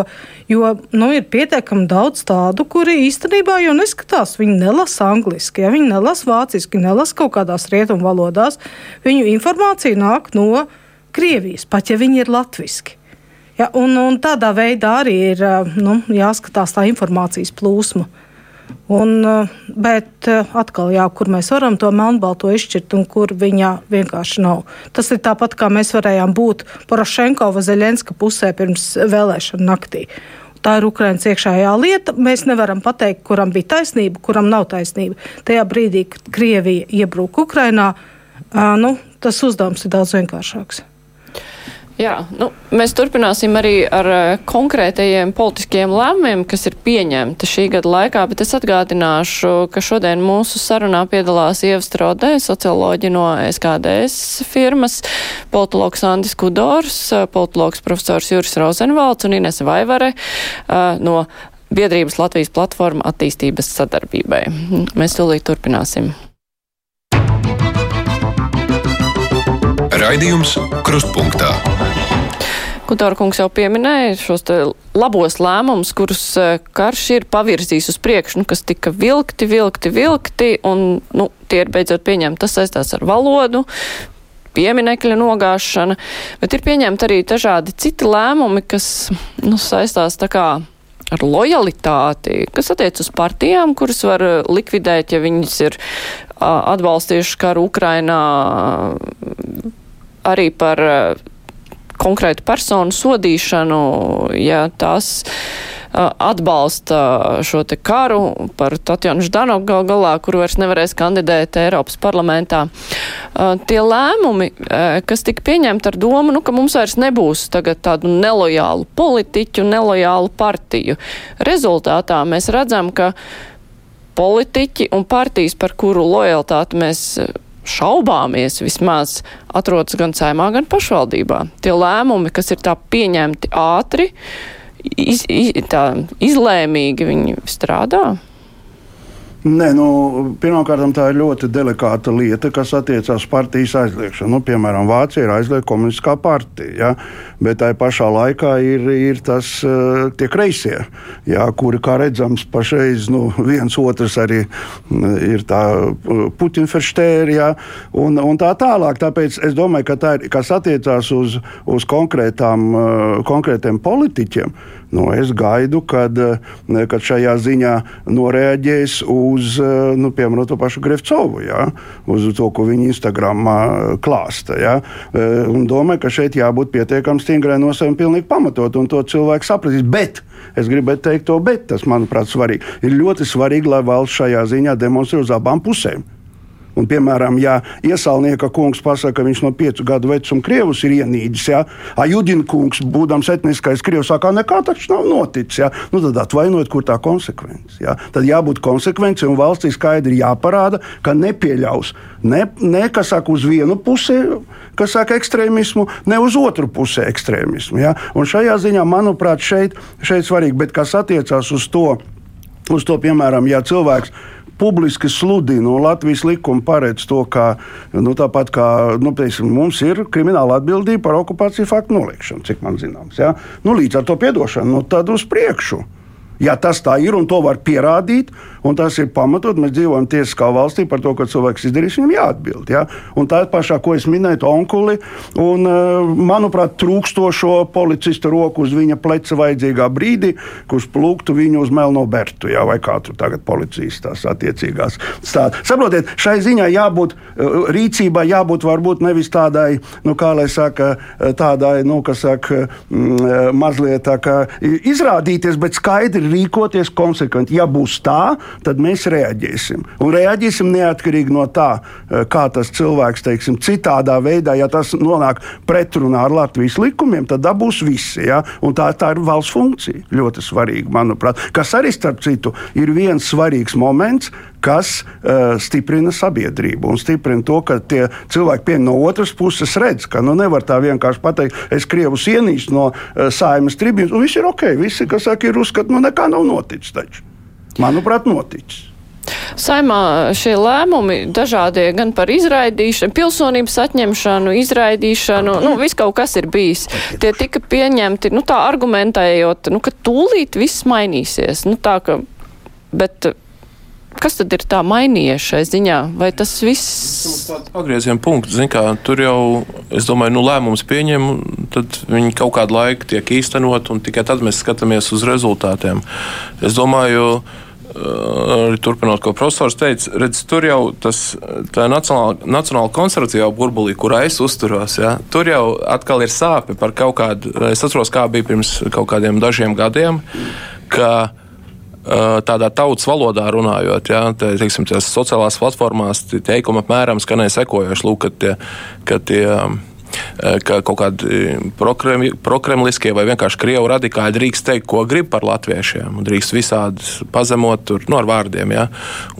Speaker 4: jo nu, ir pietiekami daudz tādu, kuri īstenībā jau neskatās. Viņi nelasa angliski, ja viņi nelasa vāciski, nelasa kaut kādās rietumu valodās. Viņu informācija nāk no Krievijas, pat ja viņi ir latviski. Ja, un, un tādā veidā arī ir nu, jāskatās tā informācijas plūsma. Un, eh, bet eh, atkal, jā, kur mēs varam to melnbalto izšķirt un kur viņa vienkārši nav. Tas ir tāpat, kā mēs varējām būt Porošenko vai Zelenska pusē pirms vēlēšana naktī. Tā ir Ukraiņas iekšējā lieta. Mēs nevaram pateikt, kuram bija taisnība, kuram nav taisnība. Tajā brīdī, kad Krievija iebruka Ukrainā, nu, tas uzdevums ir daudz vienkāršāks.
Speaker 1: Jā, nu, mēs turpināsim arī ar uh, konkrētajiem politiskiem lēmumiem, kas ir pieņemti šī gada laikā, bet es atgādināšu, ka šodien mūsu sarunā piedalās Ieva Strodē, socioloģi no SKDS firmas, politologs Andis Kudors, politologs profesors Juris Rozenvalds un Ines Vaivare uh, no Biedrības Latvijas platforma attīstības sadarbībai. Mēs tūlīt turpināsim.
Speaker 3: Raidījums Krustpunktā.
Speaker 1: Kutāra kungs jau pieminēja šos labos lēmumus, kurus e, karš ir pavirzījis uz priekšu, nu, kas tika vilkti, vilkti, vilkti, un nu, tie ir beidzot pieņemti. Tas saistās ar valodu, pieminekļa nogāšana, bet ir pieņemti arī dažādi citi lēmumi, kas nu, saistās tā kā ar lojalitāti, kas attiec uz partijām, kuras var likvidēt, ja viņas ir atbalstījušas karu Ukrainā arī par eh, konkrētu personu sodīšanu, ja tās atbalsta šo te karu par Tatjanu Ždanoku gal galā, kuru vairs nevarēs kandidēt Eiropas parlamentā. Tie lēmumi, kas tika pieņemti ar domu, nu, ka mums vairs nebūs tagad tādu nelojālu politiķu, nelojālu partiju. Rezultātā mēs redzam, ka politiķi un partijas, par kuru lojalitāti mēs šaubāmies vismaz atrodas gan saimā, gan pašvaldībā. Tie lēmumi, kas ir tā pieņemti ātri, iz, iz, tā izlēmīgi, viņi strādā.
Speaker 5: Nē, nu, pirmkārt, tā ir ļoti delikāta lieta, kas attiecās uz partijas aizliegšanu. Nu, piemēram, Vācija ir aizliegta komunistiskā partija, ja? bet tā pašā laikā ir, ir tas uh, tie kreisie, ja? kuri, kā redzams, pašreiz nu, viens otrs arī mm, ir eh, Putinferštēri ja? un, un tā tālāk. Tāpēc es domāju, ka tā ir, kas attiecās uz, uz konkrētām, uh, konkrētiem politiķiem. Nu, es gaidu, kad, kad šajā ziņā noreaģēs uz eh, nu, piemēram, to pašu Grefcovu, ja? uz to, ko viņi Instagramā klāsta. Ja? Eh, un domāju, ka šeit jābūt pietiekami stingrai nosaukumam, pilnīgi pamatot, un to cilvēku sapratīs. Bet es gribētu teikt to, bet tas, manuprāt, svarīgi. ir ļoti svarīgi, lai valsts šajā ziņā demonstrē uz abām pusēm. Un, piemēram, ja iesaulnieka kungs pasaka, ka viņš no piecu gadu vecuma krievus ir ienīdis, ja Ajudina kungs, būdams etniskais krievs, saka, nekā taču nav noticis, ja? nu, tad atvainojiet, kur tā konsekvence. Ja? Tad jābūt konsekvencei un valstī skaidri jāparāda, ka nepieļaus ne, ne kas saka uz vienu pusi, kas saka ekstrēmismu, ne uz otru pusi ekstrēmismu. Ja? Un šajā ziņā, manuprāt, šeit, šeit svarīgi, bet kas attiecās uz to, uz to piemēram, ja cilvēks publiski sludina, un Latvijas likuma paredz to, ka nu, tāpat kā nu, teiksim, mums ir krimināla atbildība par okupāciju faktu noliekšanu, cik man zināms. Ja? Nu, līdz ar to piedošanu, nu, tad uz priekšu. Ja tas tā ir un to var pierādīt, un tas ir pamatot, mēs dzīvojam tiesiskā valstī par to, ka cilvēks izdarīs, viņam jāatbild. Ja? Un tā ir pašā, ko es minēju, onkuli, un, eh, manuprāt, trūkstošo policistu roku uz viņa pleca vajadzīgā brīdī, kurš plūktu viņu uz melno bertu, ja? vai kā tur tagad policijas tās attiecīgās stāv. Saprotiet, šai ziņā jābūt eh, rīcībai, jābūt varbūt nevis tādai, nu, kā lai saka, tādai, nu, kas saka, mm, mazliet tā kā izrādīties, bet skaidri rīkoties konsekventi. Ja būs tā, tad mēs reaģēsim. Un reaģēsim neatkarīgi no tā, eh, kā tas cilvēks, teiksim, citādā veidā, ja tas nonāk pretrunā ar Latvijas likumiem, tad dabūs visi. Ja? Un tā, tā ir valsts funkcija. Ļoti svarīga, manuprāt. Kas arī, starp citu, ir viens svarīgs moments, kas uh, stiprina sabiedrību un stiprina to, ka tie cilvēki pie no otras puses redz, ka nu, nevar tā vienkārši pateikt, es Krievus ienīstu no uh, saimas tribīnas, un viss ir ok. Visi, kas saka, ir uzskati, nu nekā nav noticis. Taču. Manuprāt, noticis.
Speaker 1: Saimā šie lēmumi dažādie gan par izraidīšanu, pilsonības atņemšanu, izraidīšanu, nu, viss kaut kas ir bijis. Tie tika pieņemti, nu, tā argumentējot, nu, ka tūlīt viss mainīsies. Nu, tā, ka, bet kas tad ir tā mainījies šai ziņā? Vai tas viss?
Speaker 7: Pagrieziena punkts, zin kā, tur jau, es domāju, nu lēmums pieņem, tad viņi kaut kādu laiku tiek īstenot, un tikai tad mēs skatāmies uz rezultātiem. Es domāju, arī turpinot, ko profesors teica, redz, tur jau tas nacionāla, nacionāla konservatīvā burbulī, kurā es uzturos, ja, tur jau atkal ir sāpe par kaut kādu, es atceros, kā bija pirms kaut kādiem dažiem gadiem, ka tādā tautas valodā runājot, ja, te, teiksim, sociālās platformās teikumi apmēram skanēja sekojoši, lūk, ka tie, ka tie ka kaut kādi prokremliskie vai vienkārši krievu radikāļi drīkst teikt, ko grib par latviešiem. Drīkst visādi pazemot tur, nu, vārdiem. Ja?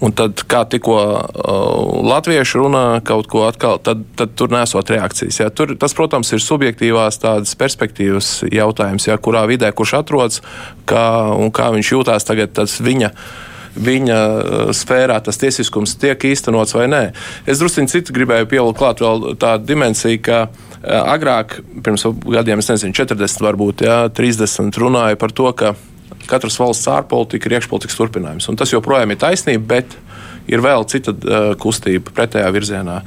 Speaker 7: Un tad, kā tikko uh, latvieši runā kaut ko atkal, tad, tad tur nesot reakcijas. Ja? Tur, tas, protams, ir subjektīvās tādas perspektīvas jautājums, ja? kurā vidē kurš atrodas kā, un kā viņš jūtās tagad viņa viņa sfērā tas tiesiskums tiek īstenots vai nē. Es druskuļi citu gribēju pielikt klāt vēl tādu dimensiju, ka Eh, agrāk, pirms gadiem, es nezinu, 40, varbūt jā, 30, runāja par to, ka katras valsts ārpolitika ir iekšpolitikas turpinājums. Un tas joprojām ir taisnība, bet ir vēl cita uh, kustība pretējā virzienā,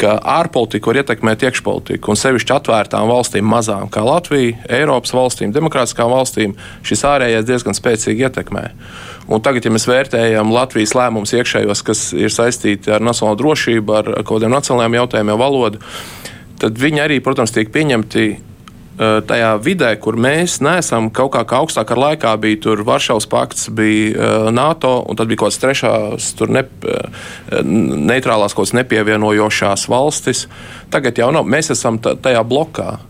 Speaker 7: ka ārpolitika var ietekmēt iekšpolitiku. Un sevišķi atvērtām valstīm, mazām kā Latvija, Eiropas valstīm, demokrātiskām valstīm, šis ārējais diezgan spēcīgi ietekmē. Un tagad, ja mēs vērtējam Latvijas lēmumus iekšējos, kas ir saistīti ar nacionālo drošību, ar kaut kādiem nacionālajiem jautājumiem, valodu, tad viņi arī, protams, tiek pieņemti tajā vidē, kur mēs neesam kaut kā, kā augstāk ar laikā bija tur Varšavas pakts, bija NATO, un tad bija kaut kādas trešās, tur ne, neitrālās kaut kādas nepievienojošās valstis. Tagad jau nav. Mēs esam tajā blokā,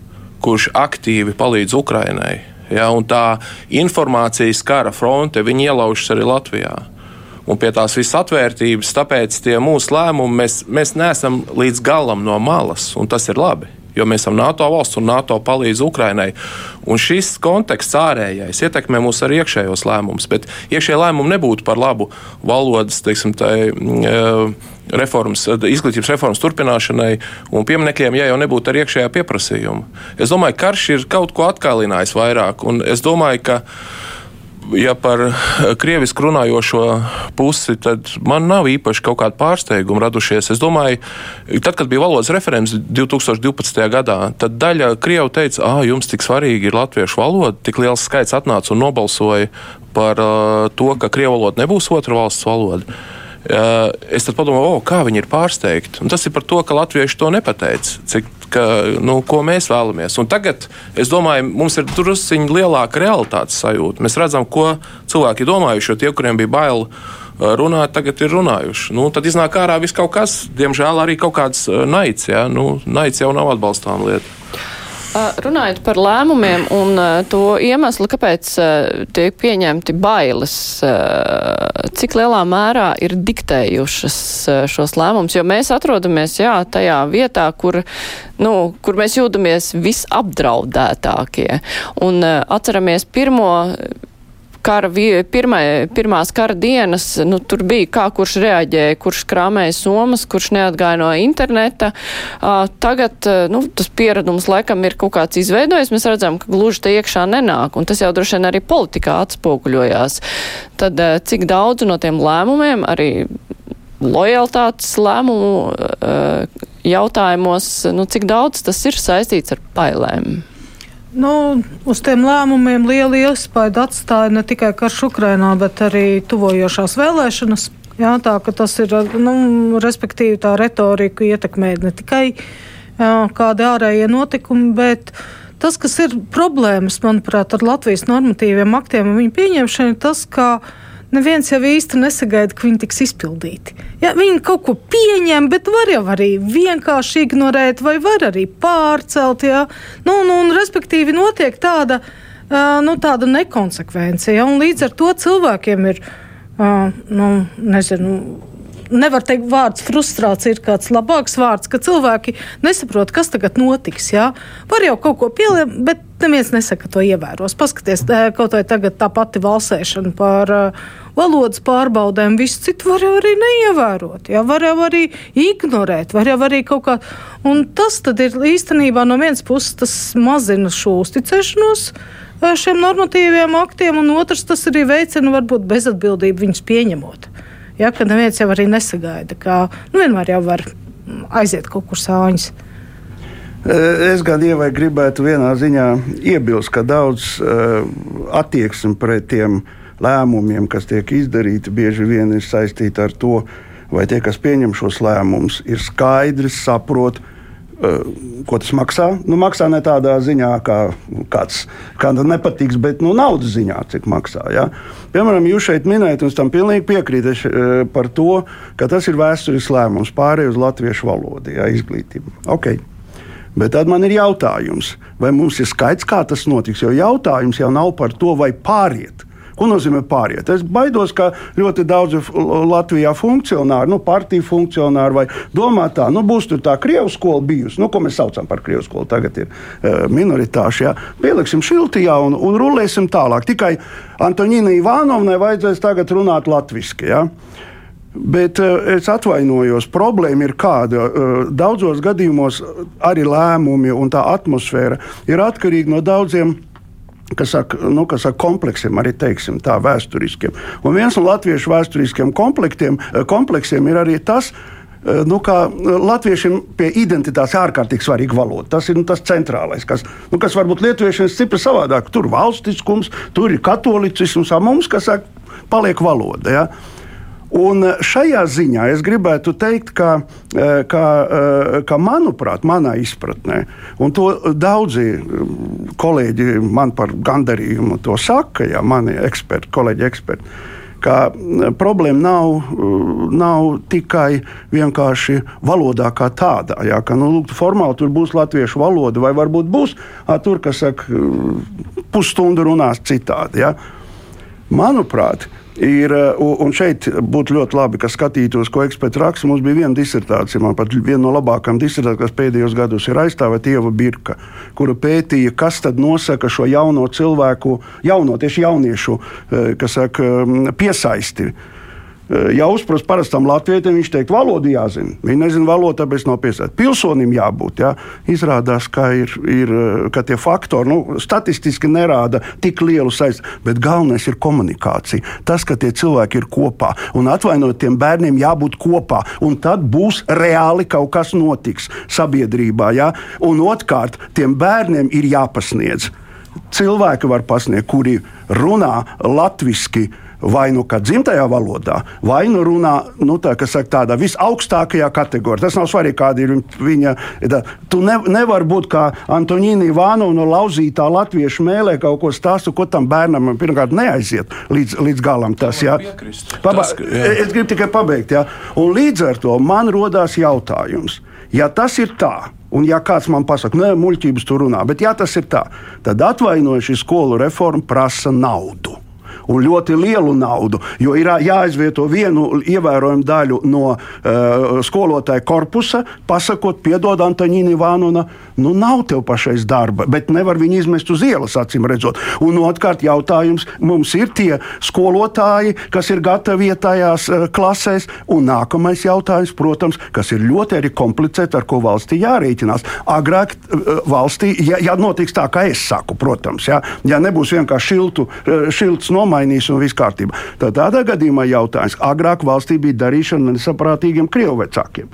Speaker 7: kurš aktīvi palīdz Ukrainai. Ja, tā informācijas kara fronte, ielaužas arī Latvijā un pie tās visas atvērtības. Tāpēc tie mūsu lēmumi mēs, mēs neesam līdz galam no malas, un tas ir labi. Jo mēs esam NATO valsts un NATO palīdz Ukrainai. Un šis konteksts ārējais ietekmē mūsu arī iekšējos lēmumus. Bet iekšējie lēmumi nebūtu par labu valodas, teiksim, tai, uh, reformas, izglītības reformas turpināšanai un pieminekļiem, ja jau nebūtu ar iekšējā pieprasījuma. Es domāju, ka karš ir kaut ko atkārlinājis vairāk, un es domāju, ka ja par krievisku runājošo pusi, tad man nav īpaši kaut kāda pārsteiguma radušies. Es domāju, tad, kad bija valodas referents 2012. gadā, tad daļa krievu teica, ah, jums tik svarīgi ir latviešu valoda, tik liels skaits atnāca un nobalsoja par uh, to, ka krievu valoda nebūs otra valsts valoda. Uh, es tad padomāju, oh, kā viņi ir pārsteigti. Un tas ir par to, ka latvieši to nepateica, cik ka, nu, ko mēs vēlamies. Un tagad, es domāju, mums ir drusciņi lielāka realitātes sajūta. Mēs redzam, ko cilvēki domājuši, jo tie, kuriem bija bail uh, runāt, tagad ir runājuši. Nu, tad iznāk ārā viss kaut kas, diemžēl arī kaut kāds uh, naids. Ja? Nu, naids jau nav atbalstām lieta.
Speaker 1: Runājot par lēmumiem un to iemeslu, kāpēc tiek pieņemti bailes, cik lielā mērā ir diktējušas šos lēmumus, jo mēs atrodamies, jā, tajā vietā, kur, nu, kur mēs jūtamies visapdraudētākie. Un atceramies pirmo kara, pirmai, pirmās kara dienas, nu, tur bija kā kurš reaģēja, kurš krāmēja somas, kurš neatgāja no interneta. Uh, tagad, nu, tas pieredums laikam ir kaut kāds izveidojis, mēs redzam, ka gluži te iekšā nenāk, un tas jau droši vien arī politikā atspoguļojās. Tad, uh, cik daudz no tiem lēmumiem arī lojalitātes lēmumu jautājumos, nu, cik daudz tas ir saistīts ar bailēm?
Speaker 4: Nu, uz tiem lēmumiem lielu iespaidu atstāja ne tikai karš Ukrainā, bet arī tuvojošās vēlēšanas. Jā, tā ka tas ir, nu, respektīvi, tā retorika ietekmē ne tikai jā, kādi ārējie notikumi, bet tas, kas ir problēmas, manuprāt, ar Latvijas normatīviem aktiem un viņu pieņemšanu, ir tas, ka neviens jau īsti nesagaida, ka viņi tiks izpildīti. Ja, viņi kaut ko pieņem, bet var jau arī vienkārši ignorēt, vai var arī pārcelt. Ja. Nu, nu, un, respektīvi, notiek tāda, uh, nu, tāda nekonsekvence. Ja, līdz ar to cilvēkiem ir. Uh, nu, nezinu, nevar teikt, vārds frustrācija ir kāds labāks vārds, ka cilvēki nesaprot, kas tagad notiks. Jā. Var jau kaut ko pielietot, bet neviens nesaka, ka to ievēros. Paskaties, kaut vai tagad tā pati valsēšana par uh, valodas pārbaudēm, visu citu var arī neievērot, jā, var jau arī ignorēt, var jau arī kaut kā. Un tas tad ir īstenībā no vienas puses tas mazina šo uzticēšanos šiem normatīviem aktiem, un otrs tas arī veicina varbūt bezatbildību viņus pieņemot. Ja, ka neviens jau arī nesagaida, ka nu, vienmēr jau var aiziet kaut kur sāņus.
Speaker 5: Es gan ievai gribētu vienā ziņā iebilst, ka daudz uh, attieksme pret tiem lēmumiem, kas tiek izdarīti, bieži vien ir saistīta ar to, vai tie, kas pieņem šos lēmumus, ir skaidri saprot, uh, ko tas maksā. Nu, maksā ne tādā ziņā, kā kāds kādam nepatiks, bet nu, naudas ziņā, cik maksā. Ja? Piemēram, jūs šeit minējat, un es tam pilnīgi piekrītu uh, par to, ka tas ir vēsturisks lēmums pārējai uz latviešu valodu, ja, izglītību. Okay. Bet tad man ir jautājums, vai mums ir skaidrs, kā tas notiks. Jo jautājums jau nav par to, vai pāriet. Ko nozīmē pāriet? Es baidos, ka ļoti daudzi Latvijā funkcionāri, nu, partiju funkcionāri, vai domā tā, nu, būs tur tā krievu skola bijusi, nu, ko mēs saucam par krievu skolu, tagad ir uh, minoritāši. Ja? Pieliksim šiltijā un, un rulēsim tālāk. Tikai Antonīna Ivanovai vajadzēs tagad runāt latviešu. Ja? Bet uh, es atvainojos, problēma ir kāda. Uh, daudzos gadījumos arī lēmumi un tā atmosfēra ir atkarīga no daudziem kas saka, nu, kas saka kompleksiem, arī teiksim, tā vēsturiskiem. Un viens no latviešu vēsturiskiem eh, kompleksiem ir arī tas, eh, nu, ka latviešiem pie identitātes ārkārtīgi svarīga valoda. Tas ir nu, tas centrālais, kas, nu, kas varbūt lietuviešiem ir stipri savādāk. Tur valstiskums, tur ir katolicisms, un mums, kas saka, paliek valoda. Ja? Un šajā ziņā es gribētu teikt, ka, eh, ka, eh, ka manuprāt, manā izpratnē, un to daudzi mm, kolēģi man par gandarījumu to saka, ja mani eksperti, kolēģi eksperti ka mm, problēma nav, mm, nav tikai vienkārši valodā kā tādā. Jā, ka, nu, lūk, formāli tur būs latviešu valoda, vai varbūt būs a, tur, kas saka, pusstundu runās citādi. Jā. Manuprāt, Ir, uh, un šeit būtu ļoti labi, ka skatītos, ko eksperti raksta. Mums bija viena disertācija, man pat viena no labākajām disertācijām, kas pēdējos gados ir aizstāvēta Ieva Birka, kura pētīja, kas tad nosaka šo jauno cilvēku, jauno tieši jauniešu, uh, kas saka, um, piesaisti Eh, ja uzprast parastam latvietim, viņš teikt, valodu jāzina. Viņi nezina valodu, tāpēc nav piesaistīti. Pilsonim jābūt. Ja? Izrādās, ka, ir, ir, eh, ka tie faktori nu, statistiski nerāda tik lielu saistību, bet galvenais ir komunikācija. Tas, ka tie cilvēki ir kopā un atvainojot tiem bērniem, jābūt kopā. Un tad būs reāli kaut kas notiks sabiedrībā. Ja? Un otrkārt, tiem bērniem ir jāpasniedz. Cilvēki var pasniegt, kuri runā latviešu vai nu kā dzimtajā valodā, vai nu runā nu, tā, saka, tādā visaugstākajā kategorijā. Tas nav svarīgi, kāda ir viņa. Tā, tu ne, nevari būt kā Antonīna Ivānova no lauzītā latviešu mēlē kaut ko stāstu, ko tam bērnam pirmkārt neaiziet līdz, līdz galam. Tas, jā. Paba, tas, jā. Es gribu tikai pabeigt. Jā. Un līdz ar to man rodās jautājums. Ja tas ir tā, un ja kāds man pasaka, nē, muļķības tur runā, bet ja tas ir tā, tad atvainojuši skolu reforma prasa naudu. Un ļoti lielu naudu, jo ir jāizvieto vienu ievērojumu daļu no uh, skolotāja korpusa, pasakot, piedod, Antoņīna Vānuna, nu nav tev pašais darba, bet nevar viņu izmest uz ielas, acīm redzot. Un otrkārt, jautājums mums ir tie skolotāji, kas ir gatavi iet tajās uh, klasēs, un nākamais jautājums, protams, kas ir ļoti arī komplicēti, ar ko valstī jārēķinās. Agrāk uh, valstī, ja, ja notiks tā, kā es saku, protams, ja, ja nebūs vienkārši šiltu, uh, šilts nomainījis un viss kārtībā, tad tādā gadījumā jautājums, agrāk valstī bija darīšana nesaprātīgiem krievu vecākiem.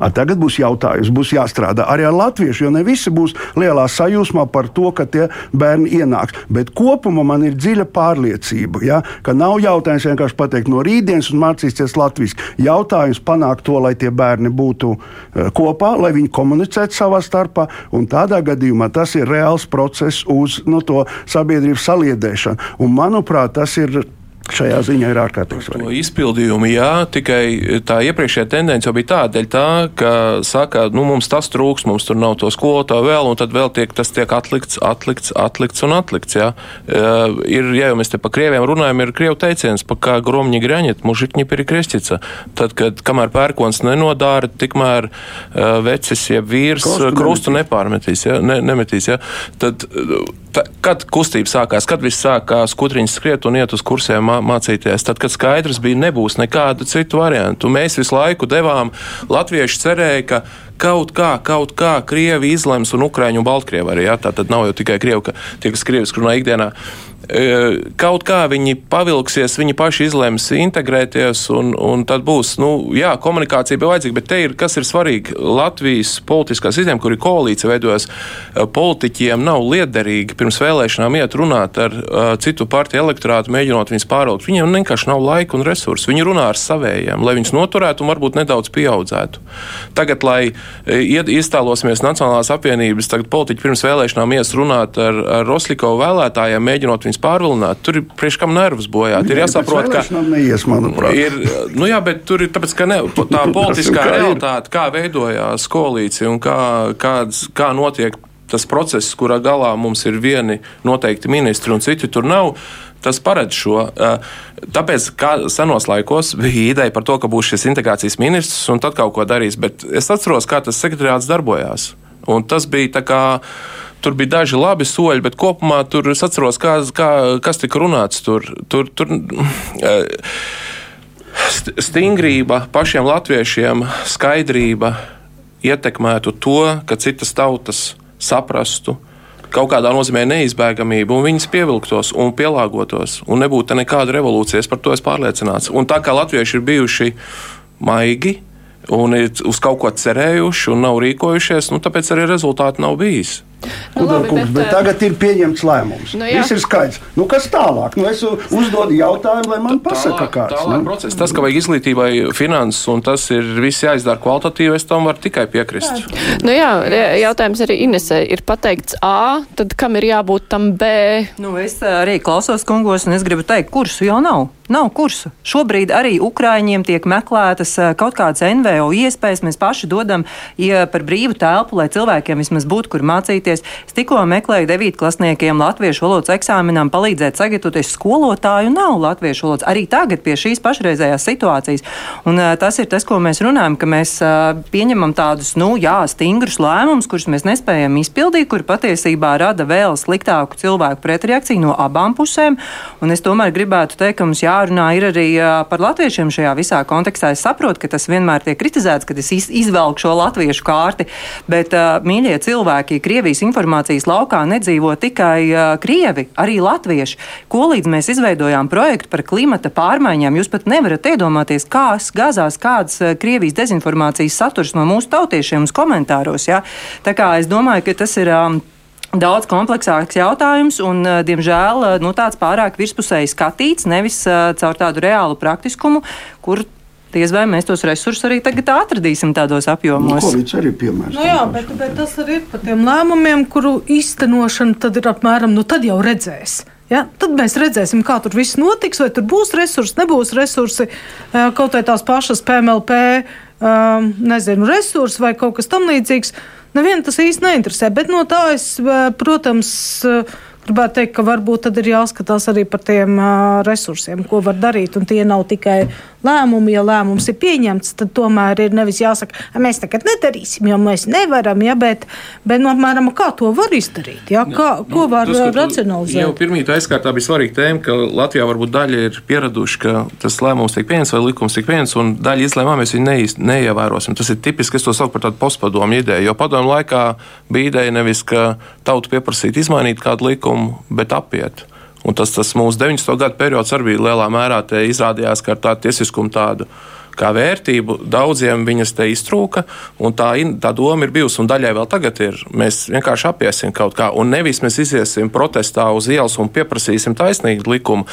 Speaker 5: A, tagad būs jautājums, būs jāstrādā arī ar latviešu, jo ne visi būs lielā sajūsmā par to, ka tie bērni ienāks. Bet kopumā man ir dziļa pārliecība, ja, ka nav jautājums vienkārši pateikt no rītdienas un mācīties latviešu. Jautājums panākt to, lai tie bērni būtu uh, kopā, lai viņi komunicētu savā starpā, un tādā gadījumā tas ir reāls process uz no, to sabiedrības saliedēšanu. Un, manuprāt, tas ir šajā ziņā ir ārkārtīgi svarīgi.
Speaker 7: Izpildījumi, jā, tikai tā iepriekšējā tendence jau bija tāda, tā, ka saka, nu, mums tas trūks, mums tur nav to skolotāju vēl, un tad vēl tiek, tas tiek atlikts, atlikts, atlikts un atlikts. Jā. Uh, ir, ja jau mēs te pa krieviem runājam, ir krievu teiciens, pa kā gromņi graņet, mužitņi piri krestica. Tad, kad kamēr pērkons nenodāra, tikmēr uh, vecis, jeb vīrs krustu, nepārmetīs, jā, ne, nemetīs. Jā. Tad, tā, kad kustība sākās, kad viss sākās, kutriņš skriet un iet uz kursiem mācīties, tad, kad skaidrs bija, nebūs nekādu citu variantu. Mēs visu laiku devām, latvieši cerēja, ka kaut kā, kaut kā Krievi izlems un Ukraiņu un Baltkrievi arī. Ja? Tā tad nav jau tikai Krievi, ka tie, kas Krievis runā ikdienā. Kaut kā viņi pavilksies, viņi paši izlems integrēties, un, un tad būs, nu, jā, komunikācija bija vajadzīga, bet te ir, kas ir svarīgi, Latvijas politiskā sistēma, kur ir koalīcija veidojas, politiķiem nav liederīgi pirms vēlēšanām iet runāt ar uh, citu partiju elektorātu, mēģinot viņus pāraugt. Viņiem vienkārši nav laika un resursu. Viņi runā ar savējiem, lai viņus noturētu un varbūt nedaudz pieaudzētu. Tagad, lai iestālosimies Nacionālās apvienības, tagad politiķi pirms vēlēšanām ies runāt ar, ar Roslikovu vēlētājiem, mēģinot viņus pārvilināt. Tur ir priekškam nervus bojāt. Ir jāsaprot, ka.
Speaker 5: Neies,
Speaker 7: ir, nu jā, bet tur ir tāpēc, ka ne, tā politiskā realitāte, kā veidojās koalīcija un kā, kāds, kā notiek tas process, kurā galā mums ir vieni noteikti ministri un citi tur nav. Tas paredz šo. Tāpēc, kā senos laikos bija ideja par to, ka būs šis integrācijas ministrs un tad kaut ko darīs, bet es atceros, kā tas sekretariāts darbojās. Un tas bija tā kā Tur bija daži labi soļi, bet kopumā tur es atceros, kā, kā, kas tika runāts. Tur, tur, tur, eh, stingrība pašiem latviešiem, skaidrība ietekmētu to, ka citas tautas saprastu, kaut kādā nozīmē neizbēgamību, un viņas pievilktos un pielāgotos, un nebūtu nekāda revolūcija. Par to es pārliecināts. Un tā kā latvieši ir bijuši maigi un ir uz kaut ko cerējuši un nav rīkojušies, nu, tāpēc arī rezultāti nav bijis.
Speaker 5: Nu, labi, kungs, bet, bet eh, tagad ir pieņemts lēmums. Nu, Viss ir skaidrs. Nu, kas tālāk? Nu, es uzdodu jautājumu, lai man pasaka, kāds ir
Speaker 7: nu? process. Tas, ka vajag izglītībai finanses un tas ir viss jāizdara kvalitatīvi, es tam varu tikai piekrist.
Speaker 1: Jā. Nu, jā, jautājums arī Inesē ir pateikts A, tad kam ir jābūt tam B?
Speaker 6: Nu, es eh, arī klausos kungos un es gribu teikt, kursu jau nav. Nav kursu. Šobrīd arī Ukrāņiem tiek meklētas eh, kaut kādas NVO iespējas. Mēs paši dodam ja par brīvu telpu, lai cilvēkiem vismaz būtu, kur mācīties. Es tikko meklēju devītklasniekiem latviešu valodas eksāmenam palīdzēt sagatavoties skolotāju nav latviešu valodas. Arī tagad pie šīs pašreizējās situācijas. Un, uh, tas ir tas, ko mēs runājam, ka mēs uh, pieņemam tādus, nu, jā, stingrus lēmumus, kurus mēs nespējam izpildīt, kuri patiesībā rada vēl sliktāku cilvēku pretreakciju no abām pusēm. Un es tomēr gribētu teikt, ka mums jārunā ir arī par latviešiem šajā visā kontekstā. Es saprotu, ka tas vienmēr tiek kritizēts, ka es izvelku šo latviešu kārti, bet, mīļie cilvēki, Krievijas informācijas laukā nedzīvo tikai krievi, arī latvieši. Ko līdz mēs izveidojām projektu par klimata pārmaiņām, jūs pat nevarat iedomāties, kā gāzās kāds Krievijas dezinformācijas saturs no mūsu tautiešiem uz komentāros. Ja? Tā kā es domāju, ka tas ir. Um, Daudz kompleksāks jautājums, un, diemžēl, nu, tāds pārāk virspusēji skatīts, nevis uh, caur tādu reālu praktiskumu, kur Diez vai mēs tos resursus arī tagad atradīsim tādos apjomos.
Speaker 5: Nu, Covid arī piemērs.
Speaker 4: Nu, jā, bet, bet tas arī ir par tiem lēmumiem, kuru īstenošana tad ir apmēram, nu tad jau redzēs. Ja? Tad mēs redzēsim, kā tur viss notiks, vai tur būs resursi, nebūs resursi, kaut vai tās pašas PMLP, nezinu, resursi vai kaut kas tam līdzīgs. Nevienu tas īsti neinteresē, bet no tā es, protams, gribētu teikt, ka varbūt tad ir jāskatās arī par tiem uh, resursiem, ko var darīt. Un tie nav tikai lēmumi. Ja lēmums ir pieņemts, tad tomēr ir nevis jāsaka, mēs tagad nedarīsim, jo mēs nevaram, ja, bet, bet no, apmēram, kā to var izdarīt, ja, kā, nu, ko var tas, racionalizēt.
Speaker 7: Jau pirmīt aizkārtā bija svarīga tēma, ka Latvijā varbūt daļa ir pieraduši, ka tas lēmums tiek pieņemts vai likums tiek pieņemts, un daļa izlēmumā mēs viņu neiz, neievērosim. Tas ir tipiski, es to saucu par tādu postpadomu ideju, jo padomu laikā bija ideja nevis, ka tauta pieprasītu izmainīt kādu likumu, bet apiet. Un tas, tas mūsu 90. gadu periods arī lielā mērā izrādījās kā tāda tiesiskuma tāda kā vērtību. Daudziem viņas te iztrūka, tā, tā doma ir bijusi, un daļai vēl tagad ir. Mēs vienkārši apiesim kaut kā, un nevis mēs iziesim protestā uz ielas un pieprasīsim taisnīgu likumu,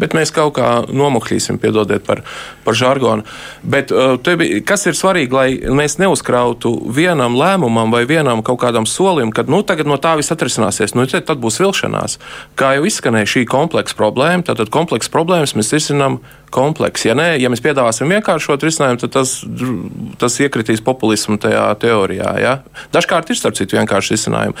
Speaker 7: bet mēs kaut kā nomokļīsim, piedodiet par, par žargonu. Bet uh, bija, kas ir svarīgi, lai mēs neuzkrautu vienam lēmumam vai vienam kaut kādam solim, ka nu, tagad no tā viss atrisināsies, nu, tad būs vilšanās. Kā jau izskanēja šī kompleksa problēma, tad kompleksa problēmas mēs risinām komplekss. Ja, nē, ja mēs piedāvāsim vienkāršot risinājumu, tad tas, tas iekritīs populismu tajā teorijā. Ja? Dažkārt ir starp citu vienkārši risinājumi.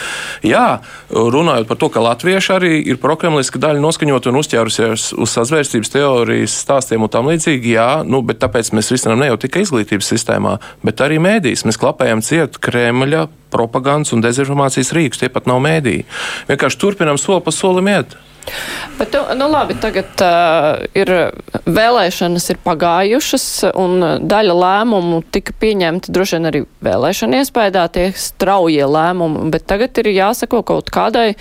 Speaker 7: Jā, runājot par to, ka latvieši arī ir prokremliska daļa noskaņot un uzķērusies uz sazvērstības teorijas stāstiem un tam līdzīgi, jā, nu, bet tāpēc mēs risinām ne jau tikai izglītības sistēmā, bet arī mēdīs. Mēs klapējam ciet Kremļa propagandas un dezinformācijas rīkus, tie pat nav mēdī. Vienkārši turpinam soli pa solim iet.
Speaker 1: Bet, nu, nu labi, tagad uh, ir vēlēšanas ir pagājušas, un daļa lēmumu tika pieņemta droši vien arī vēlēšana iespējā, tie straujie lēmumi, bet tagad ir jāsako kaut kādai,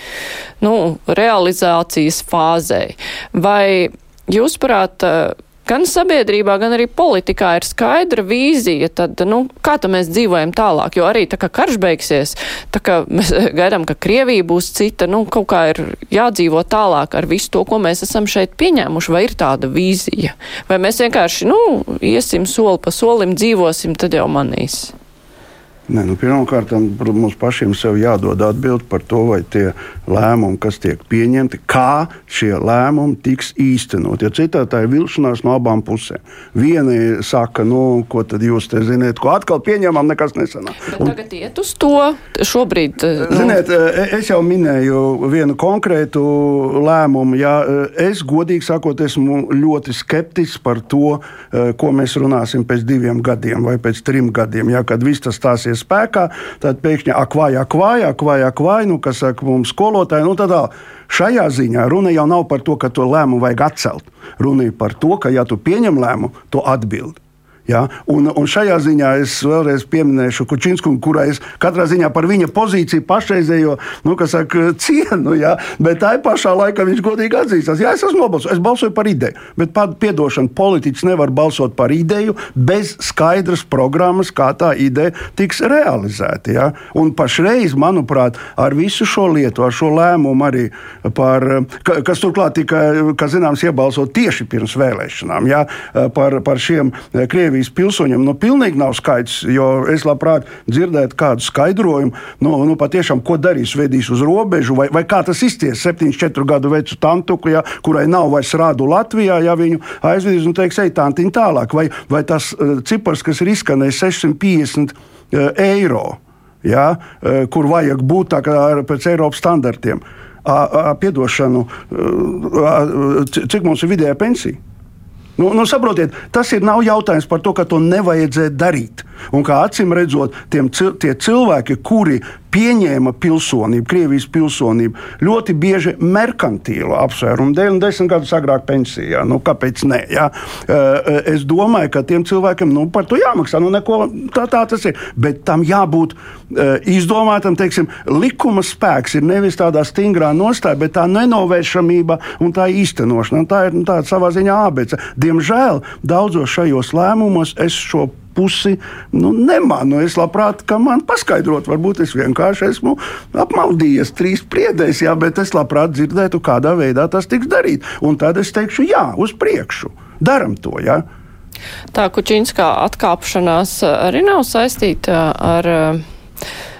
Speaker 1: nu, realizācijas fāzei. Vai jūs prāt, uh, gan sabiedrībā, gan arī politikā ir skaidra vīzija, tad, nu, kā tad mēs dzīvojam tālāk, jo arī tā kā karš beigsies, tā kā mēs gaidām, ka Krievija būs cita, nu, kaut kā ir jādzīvo tālāk ar visu to, ko mēs esam šeit pieņēmuši, vai ir tāda vīzija, vai mēs vienkārši, nu, iesim soli pa solim, dzīvosim, tad jau manīs.
Speaker 5: Nē, nu, Pirmkārt, mums pašiem sev jādod atbildi par to, vai tie lēmumi, kas tiek pieņemti, kā šie lēmumi tiks īstenot. Ja citādi tā ir vilšanās no abām pusēm. Viena saka, nu, ko tad jūs te zināt, ko atkal pieņemam, nekas nesanāk.
Speaker 1: Un, tagad iet uz to šobrīd.
Speaker 5: Eh, nu... Ziniet, eh, es jau minēju vienu konkrētu lēmumu. Jā, eh, es godīgi sakot, esmu ļoti skeptisks par to, ko mēs runāsim pēc diviem gadiem vai pēc trim gadiem, jā, kad viss tas stāsies stāsies spēkā, tad pēkšņi akvāja, akvāja, akvāja, akvāja, nu, kas saka mums skolotāji, nu tādā. Šajā ziņā runa jau nav par to, ka to lēmumu vajag atcelt. Runa ir par to, ka, ja tu pieņem lēmumu, to atbildi. Ja? Un, un šajā ziņā es vēlreiz pieminēšu Kučinsku, kurai es katrā ziņā par viņa pozīciju pašreizējo nu, saka, cienu, ja? bet tā pašā laikā viņš godīgi atzīstās, ja es esmu nobalsojis, es balsoju par ideju. Bet, piedošana, politiķis nevar balsot par ideju bez skaidras programmas, kā tā ideja tiks realizēta. Ja? Un pašreiz, manuprāt, ar visu šo lietu, ar šo lēmumu arī par, kas turklāt tika, kā zināms, iebalsot tieši pirms vēlēšanām, ja? par, par šiem Krievijas Krievijas pilsoņiem nu, pilnīgi nav skaidrs. Es labprāt dzirdētu kādu skaidrojumu, nu, nu, patiešām, ko darīs, vedīs uz robežu, vai, vai kā tas izties 74 gadu vecu tantuku, ja, kurai nav vairs rādu Latvijā, ja viņu aizvedīs un teiks, ej, tantiņ tālāk, vai, vai tas uh, cipars, kas ir izskanējis 650 uh, eiro, ja, uh, kur vajag būt tā kā pēc Eiropas standartiem. Piedošanu, cik mums ir vidējā pensija? Nu, nu, saprotiet, tas ir nav jautājums par to, ka to nevajadzēja darīt. Un kā acīm redzot, tiem, tie cilvēki, kuri pieņēma pilsonību, Krievijas pilsonību, ļoti bieži merkantīlu apsvērumu dēļ, un desmit gadus agrāk pensijā. Nu, kāpēc ne? Ja? Es domāju, ka tiem cilvēkiem nu, par to jāmaksā. Nu, neko, tā, tā tas ir. Bet tam jābūt izdomātam, teiksim, likuma spēks ir nevis tādā stingrā nostājā, bet tā nenovēršamība un tā īstenošana. Un tā ir nu, tā savā ziņā abece. Diemžēl daudzos šajos lēmumos es šo pusi nu, nemanu. Es labprāt, ka man paskaidrot, varbūt es vienkārši esmu apmaldījies trīs priedēs, jā, bet es labprāt dzirdētu, kādā veidā tas tiks darīts. Un tad es teikšu, jā, uz priekšu, daram to. Jā.
Speaker 1: Tā Kučinskā atkāpšanās arī nav saistīta ar Uh,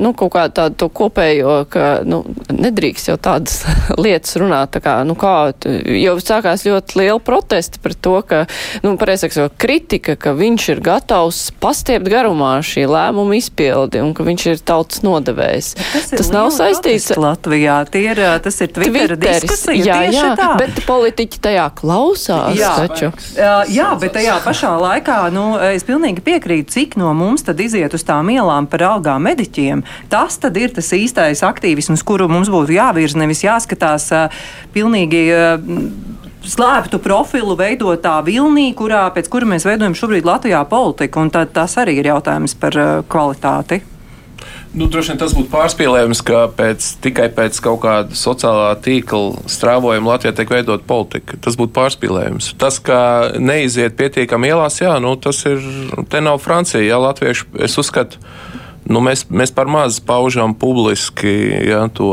Speaker 1: nu, kaut kādu tādu kopējo, ka nu, nedrīkst jau tādas lietas runāt. Tā kā, nu, kā, jau sākās ļoti liela protesta pret to, ka, nu, pareizāk sakot, kritika, ka viņš ir gatavs pastiept garumā šī lēmuma izpildi un ka viņš ir tautas nodevējs.
Speaker 6: Tas,
Speaker 1: tas nav saistīts
Speaker 6: ar Latvijā. Tie ir, tas ir Twitter diskusija.
Speaker 1: Jā, jā,
Speaker 6: tā.
Speaker 1: bet politiķi tajā klausās
Speaker 6: jā,
Speaker 1: taču.
Speaker 6: Jā, bet tajā pašā laikā, nu, es pilnīgi piekrītu, cik no mums tad iziet uz tām ielām par algām mediķiem politiķiem. Tas tad ir tas īstais aktīvisms, kuru mums būtu jāvirza, nevis jāskatās pilnīgi. Slēptu profilu veidotā vilnī, kurā, pēc kura mēs veidojam šobrīd Latvijā politiku, tad tas arī ir jautājums par kvalitāti.
Speaker 7: Nu, droši vien tas būtu pārspīlējums, ka pēc, tikai pēc kaut kāda sociālā tīkla strāvojuma Latvijā tiek veidot politika. Tas būtu pārspīlējums. Tas, ka neiziet pietiekami ielās, jā, nu, tas ir, te nav Francija, jā, latvieši, es uzskatu, nu, mēs, mēs par maz paužam publiski ja, to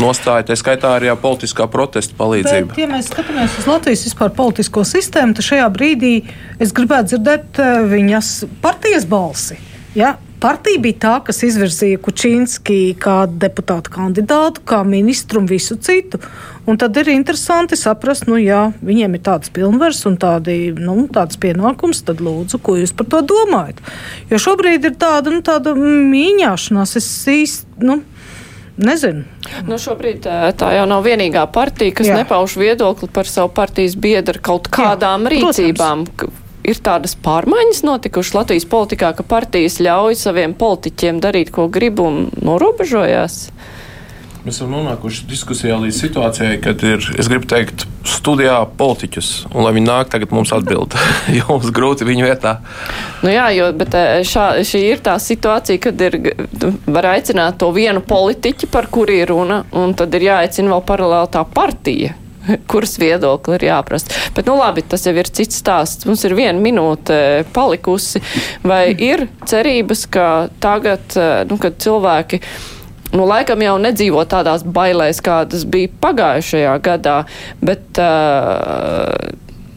Speaker 7: nostāja, tā skaitā arī politiskā protesta palīdzība.
Speaker 4: Bet, ja mēs skatāmies uz Latvijas vispār politisko sistēmu, tad šajā brīdī es gribētu dzirdēt eh, viņas partijas balsi. Ja? Partija bija tā, kas izvirzīja Kučīnski kā deputātu kandidātu, kā ministru un visu citu. Un tad ir interesanti saprast, nu, ja viņiem ir tāds pilnvars un tādi, nu, tāds pienākums, tad lūdzu, ko jūs par to domājat. Jo šobrīd ir tāda, nu, tāda mīņāšanās. Es īsti, nu, Nezinu.
Speaker 1: Nu, šobrīd tā jau nav vienīgā partija, kas Jā. nepauž viedokli par savu partijas biedru kaut kādām Jā, rīcībām. Protams ir tādas pārmaiņas notikušas Latvijas politikā, ka partijas ļauj saviem politiķiem darīt, ko grib un norobežojās?
Speaker 7: Mēs esam nonākuši diskusijā līdz situācijai, kad ir, es gribu teikt, studijā politiķus, un lai viņi nāk tagad mums atbild, jo mums grūti viņu vietā.
Speaker 1: Nu jā, jo, bet šā, šī ir tā situācija, kad ir, var aicināt to vienu politiķi, par kuri ir runa, un tad ir jāaicina vēl paralēli tā partija, kuras viedokli ir jāprast. Bet, nu labi, tas jau ir cits stāsts. Mums ir viena minūte palikusi. Vai ir cerības, ka tagad, eh, nu, kad cilvēki. Nu, laikam jau nedzīvo tādās bailēs, kādas bija pagājušajā gadā, bet uh,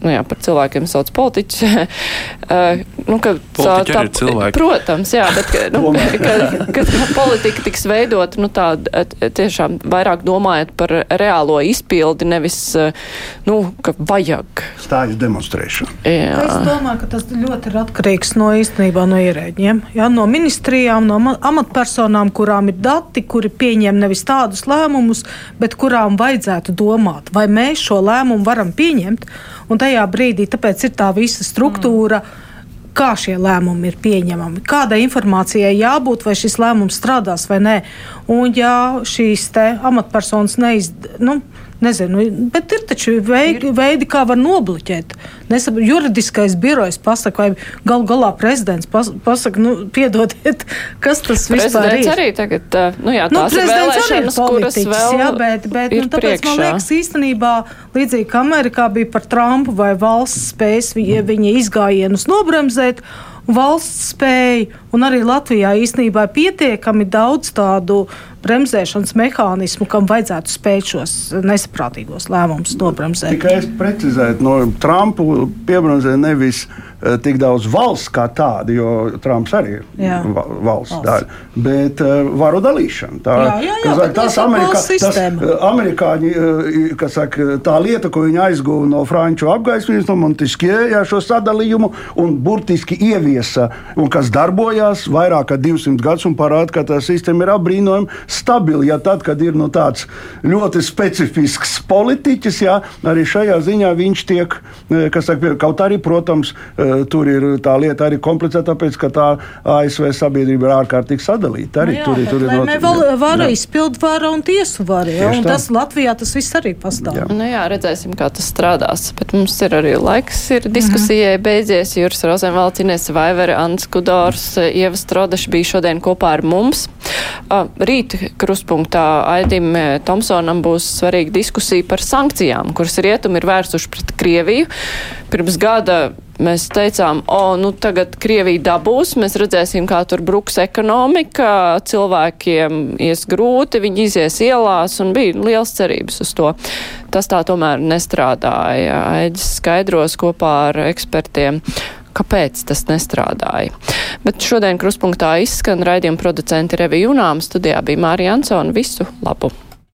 Speaker 1: nu jā, par cilvēkiem sauc politiķus. uh, nu, ka,
Speaker 7: tā, tā.
Speaker 1: Protams, jā, bet ka, nu, ka, ka, ka politika tiks veidot nu, tā, tiešām vairāk domājot par reālo izpildi, nevis, nu, ka vajag.
Speaker 5: Stājas demonstrēšana.
Speaker 4: Jā. Es domāju, ka tas ļoti ir atkarīgs no īstenībā no ierēģiem, jā, no ministrijām, no amatpersonām, kurām ir dati, kuri pieņem nevis tādus lēmumus, bet kurām vajadzētu domāt, vai mēs šo lēmumu varam pieņemt. Un tajā brīdī tāpēc ir tā visa struktūra. Mm kā šie lēmumi ir pieņemami, kādai informācijai jābūt, vai šis lēmums strādās vai nē. Un, ja šīs amatpersonas neizdara, nu, Nezinu, bet ir taču veidi, veidi kā var nobloķēt. Nesab, juridiskais birojs pasaka, vai gal galā prezidents pas, pasaka, nu, piedodiet, kas tas vispār ir.
Speaker 1: arī tagad, nu jā, nu, tās nu, ir ir vēl
Speaker 4: jā, bet, bet nu, tāpēc priekšā. man liekas īstenībā līdzīgi kā Amerikā bija par Trumpu vai valsts spējas viņa, viņa izgājienus nobremzēt valsts spēja, un arī Latvijā īstenībā ir pietiekami daudz tādu bremzēšanas mehānismu, kam vajadzētu spēt šos nesaprātīgos lēmumus nobremzēt.
Speaker 5: Tikai es precizēju, no Trumpu piebremzē nevis Eh, tik daudz valsts kā tāda, jo Trumps arī ir jā. valsts, valsts daļa, bet uh, varu dalīšana. Tā, jā, jā, jā, saka, tas Amerikā, tas, uh, amerikāņi, uh, saka, tā lieta, ko viņi aizguva no franču apgaismības, no Montesquieu, šo sadalījumu un burtiski ieviesa, un kas darbojās vairāk kā 200 gadus un parāda, ka tā sistēma ir apbrīnojama stabila. Ja tad, kad ir nu, tāds ļoti specifisks politiķis, jā, arī šajā ziņā viņš tiek, kas saka, kaut arī, protams, Eh, tur ir tā lieta arī komplicēta, tāpēc ka tā ASV sabiedrība ir ārkārtīgi sadalīta. Arī,
Speaker 4: nu jā, tur, tur ir not... vēl vara izpildu vara un tiesu vara. Ja? Un tas Latvijā tas viss arī pastāv.
Speaker 1: Jā. Nu jā, redzēsim, kā tas strādās. Bet mums ir arī laiks, ir diskusijai -hmm. beidzies. Jūras Rozenvalds, Ines Vaivere, Ants Kudors, Ieva Strodeša bija šodien kopā ar mums. Rīt kruspunktā Aidim Tomsonam būs svarīga diskusija par sankcijām, kuras rietumi ir vērsuši pret Krieviju. Pirms gada Mēs teicām, o, nu tagad Krievija dabūs, mēs redzēsim, kā tur bruks ekonomika, cilvēkiem ies grūti, viņi izies ielās un bija liels cerības uz to. Tas tā tomēr nestrādāja. Aģis skaidros kopā ar ekspertiem, kāpēc tas nestrādāja. Bet šodien kruspunktā izskan raidījuma producenti Revija Junām, studijā bija Mārija Ansona. Visu labu!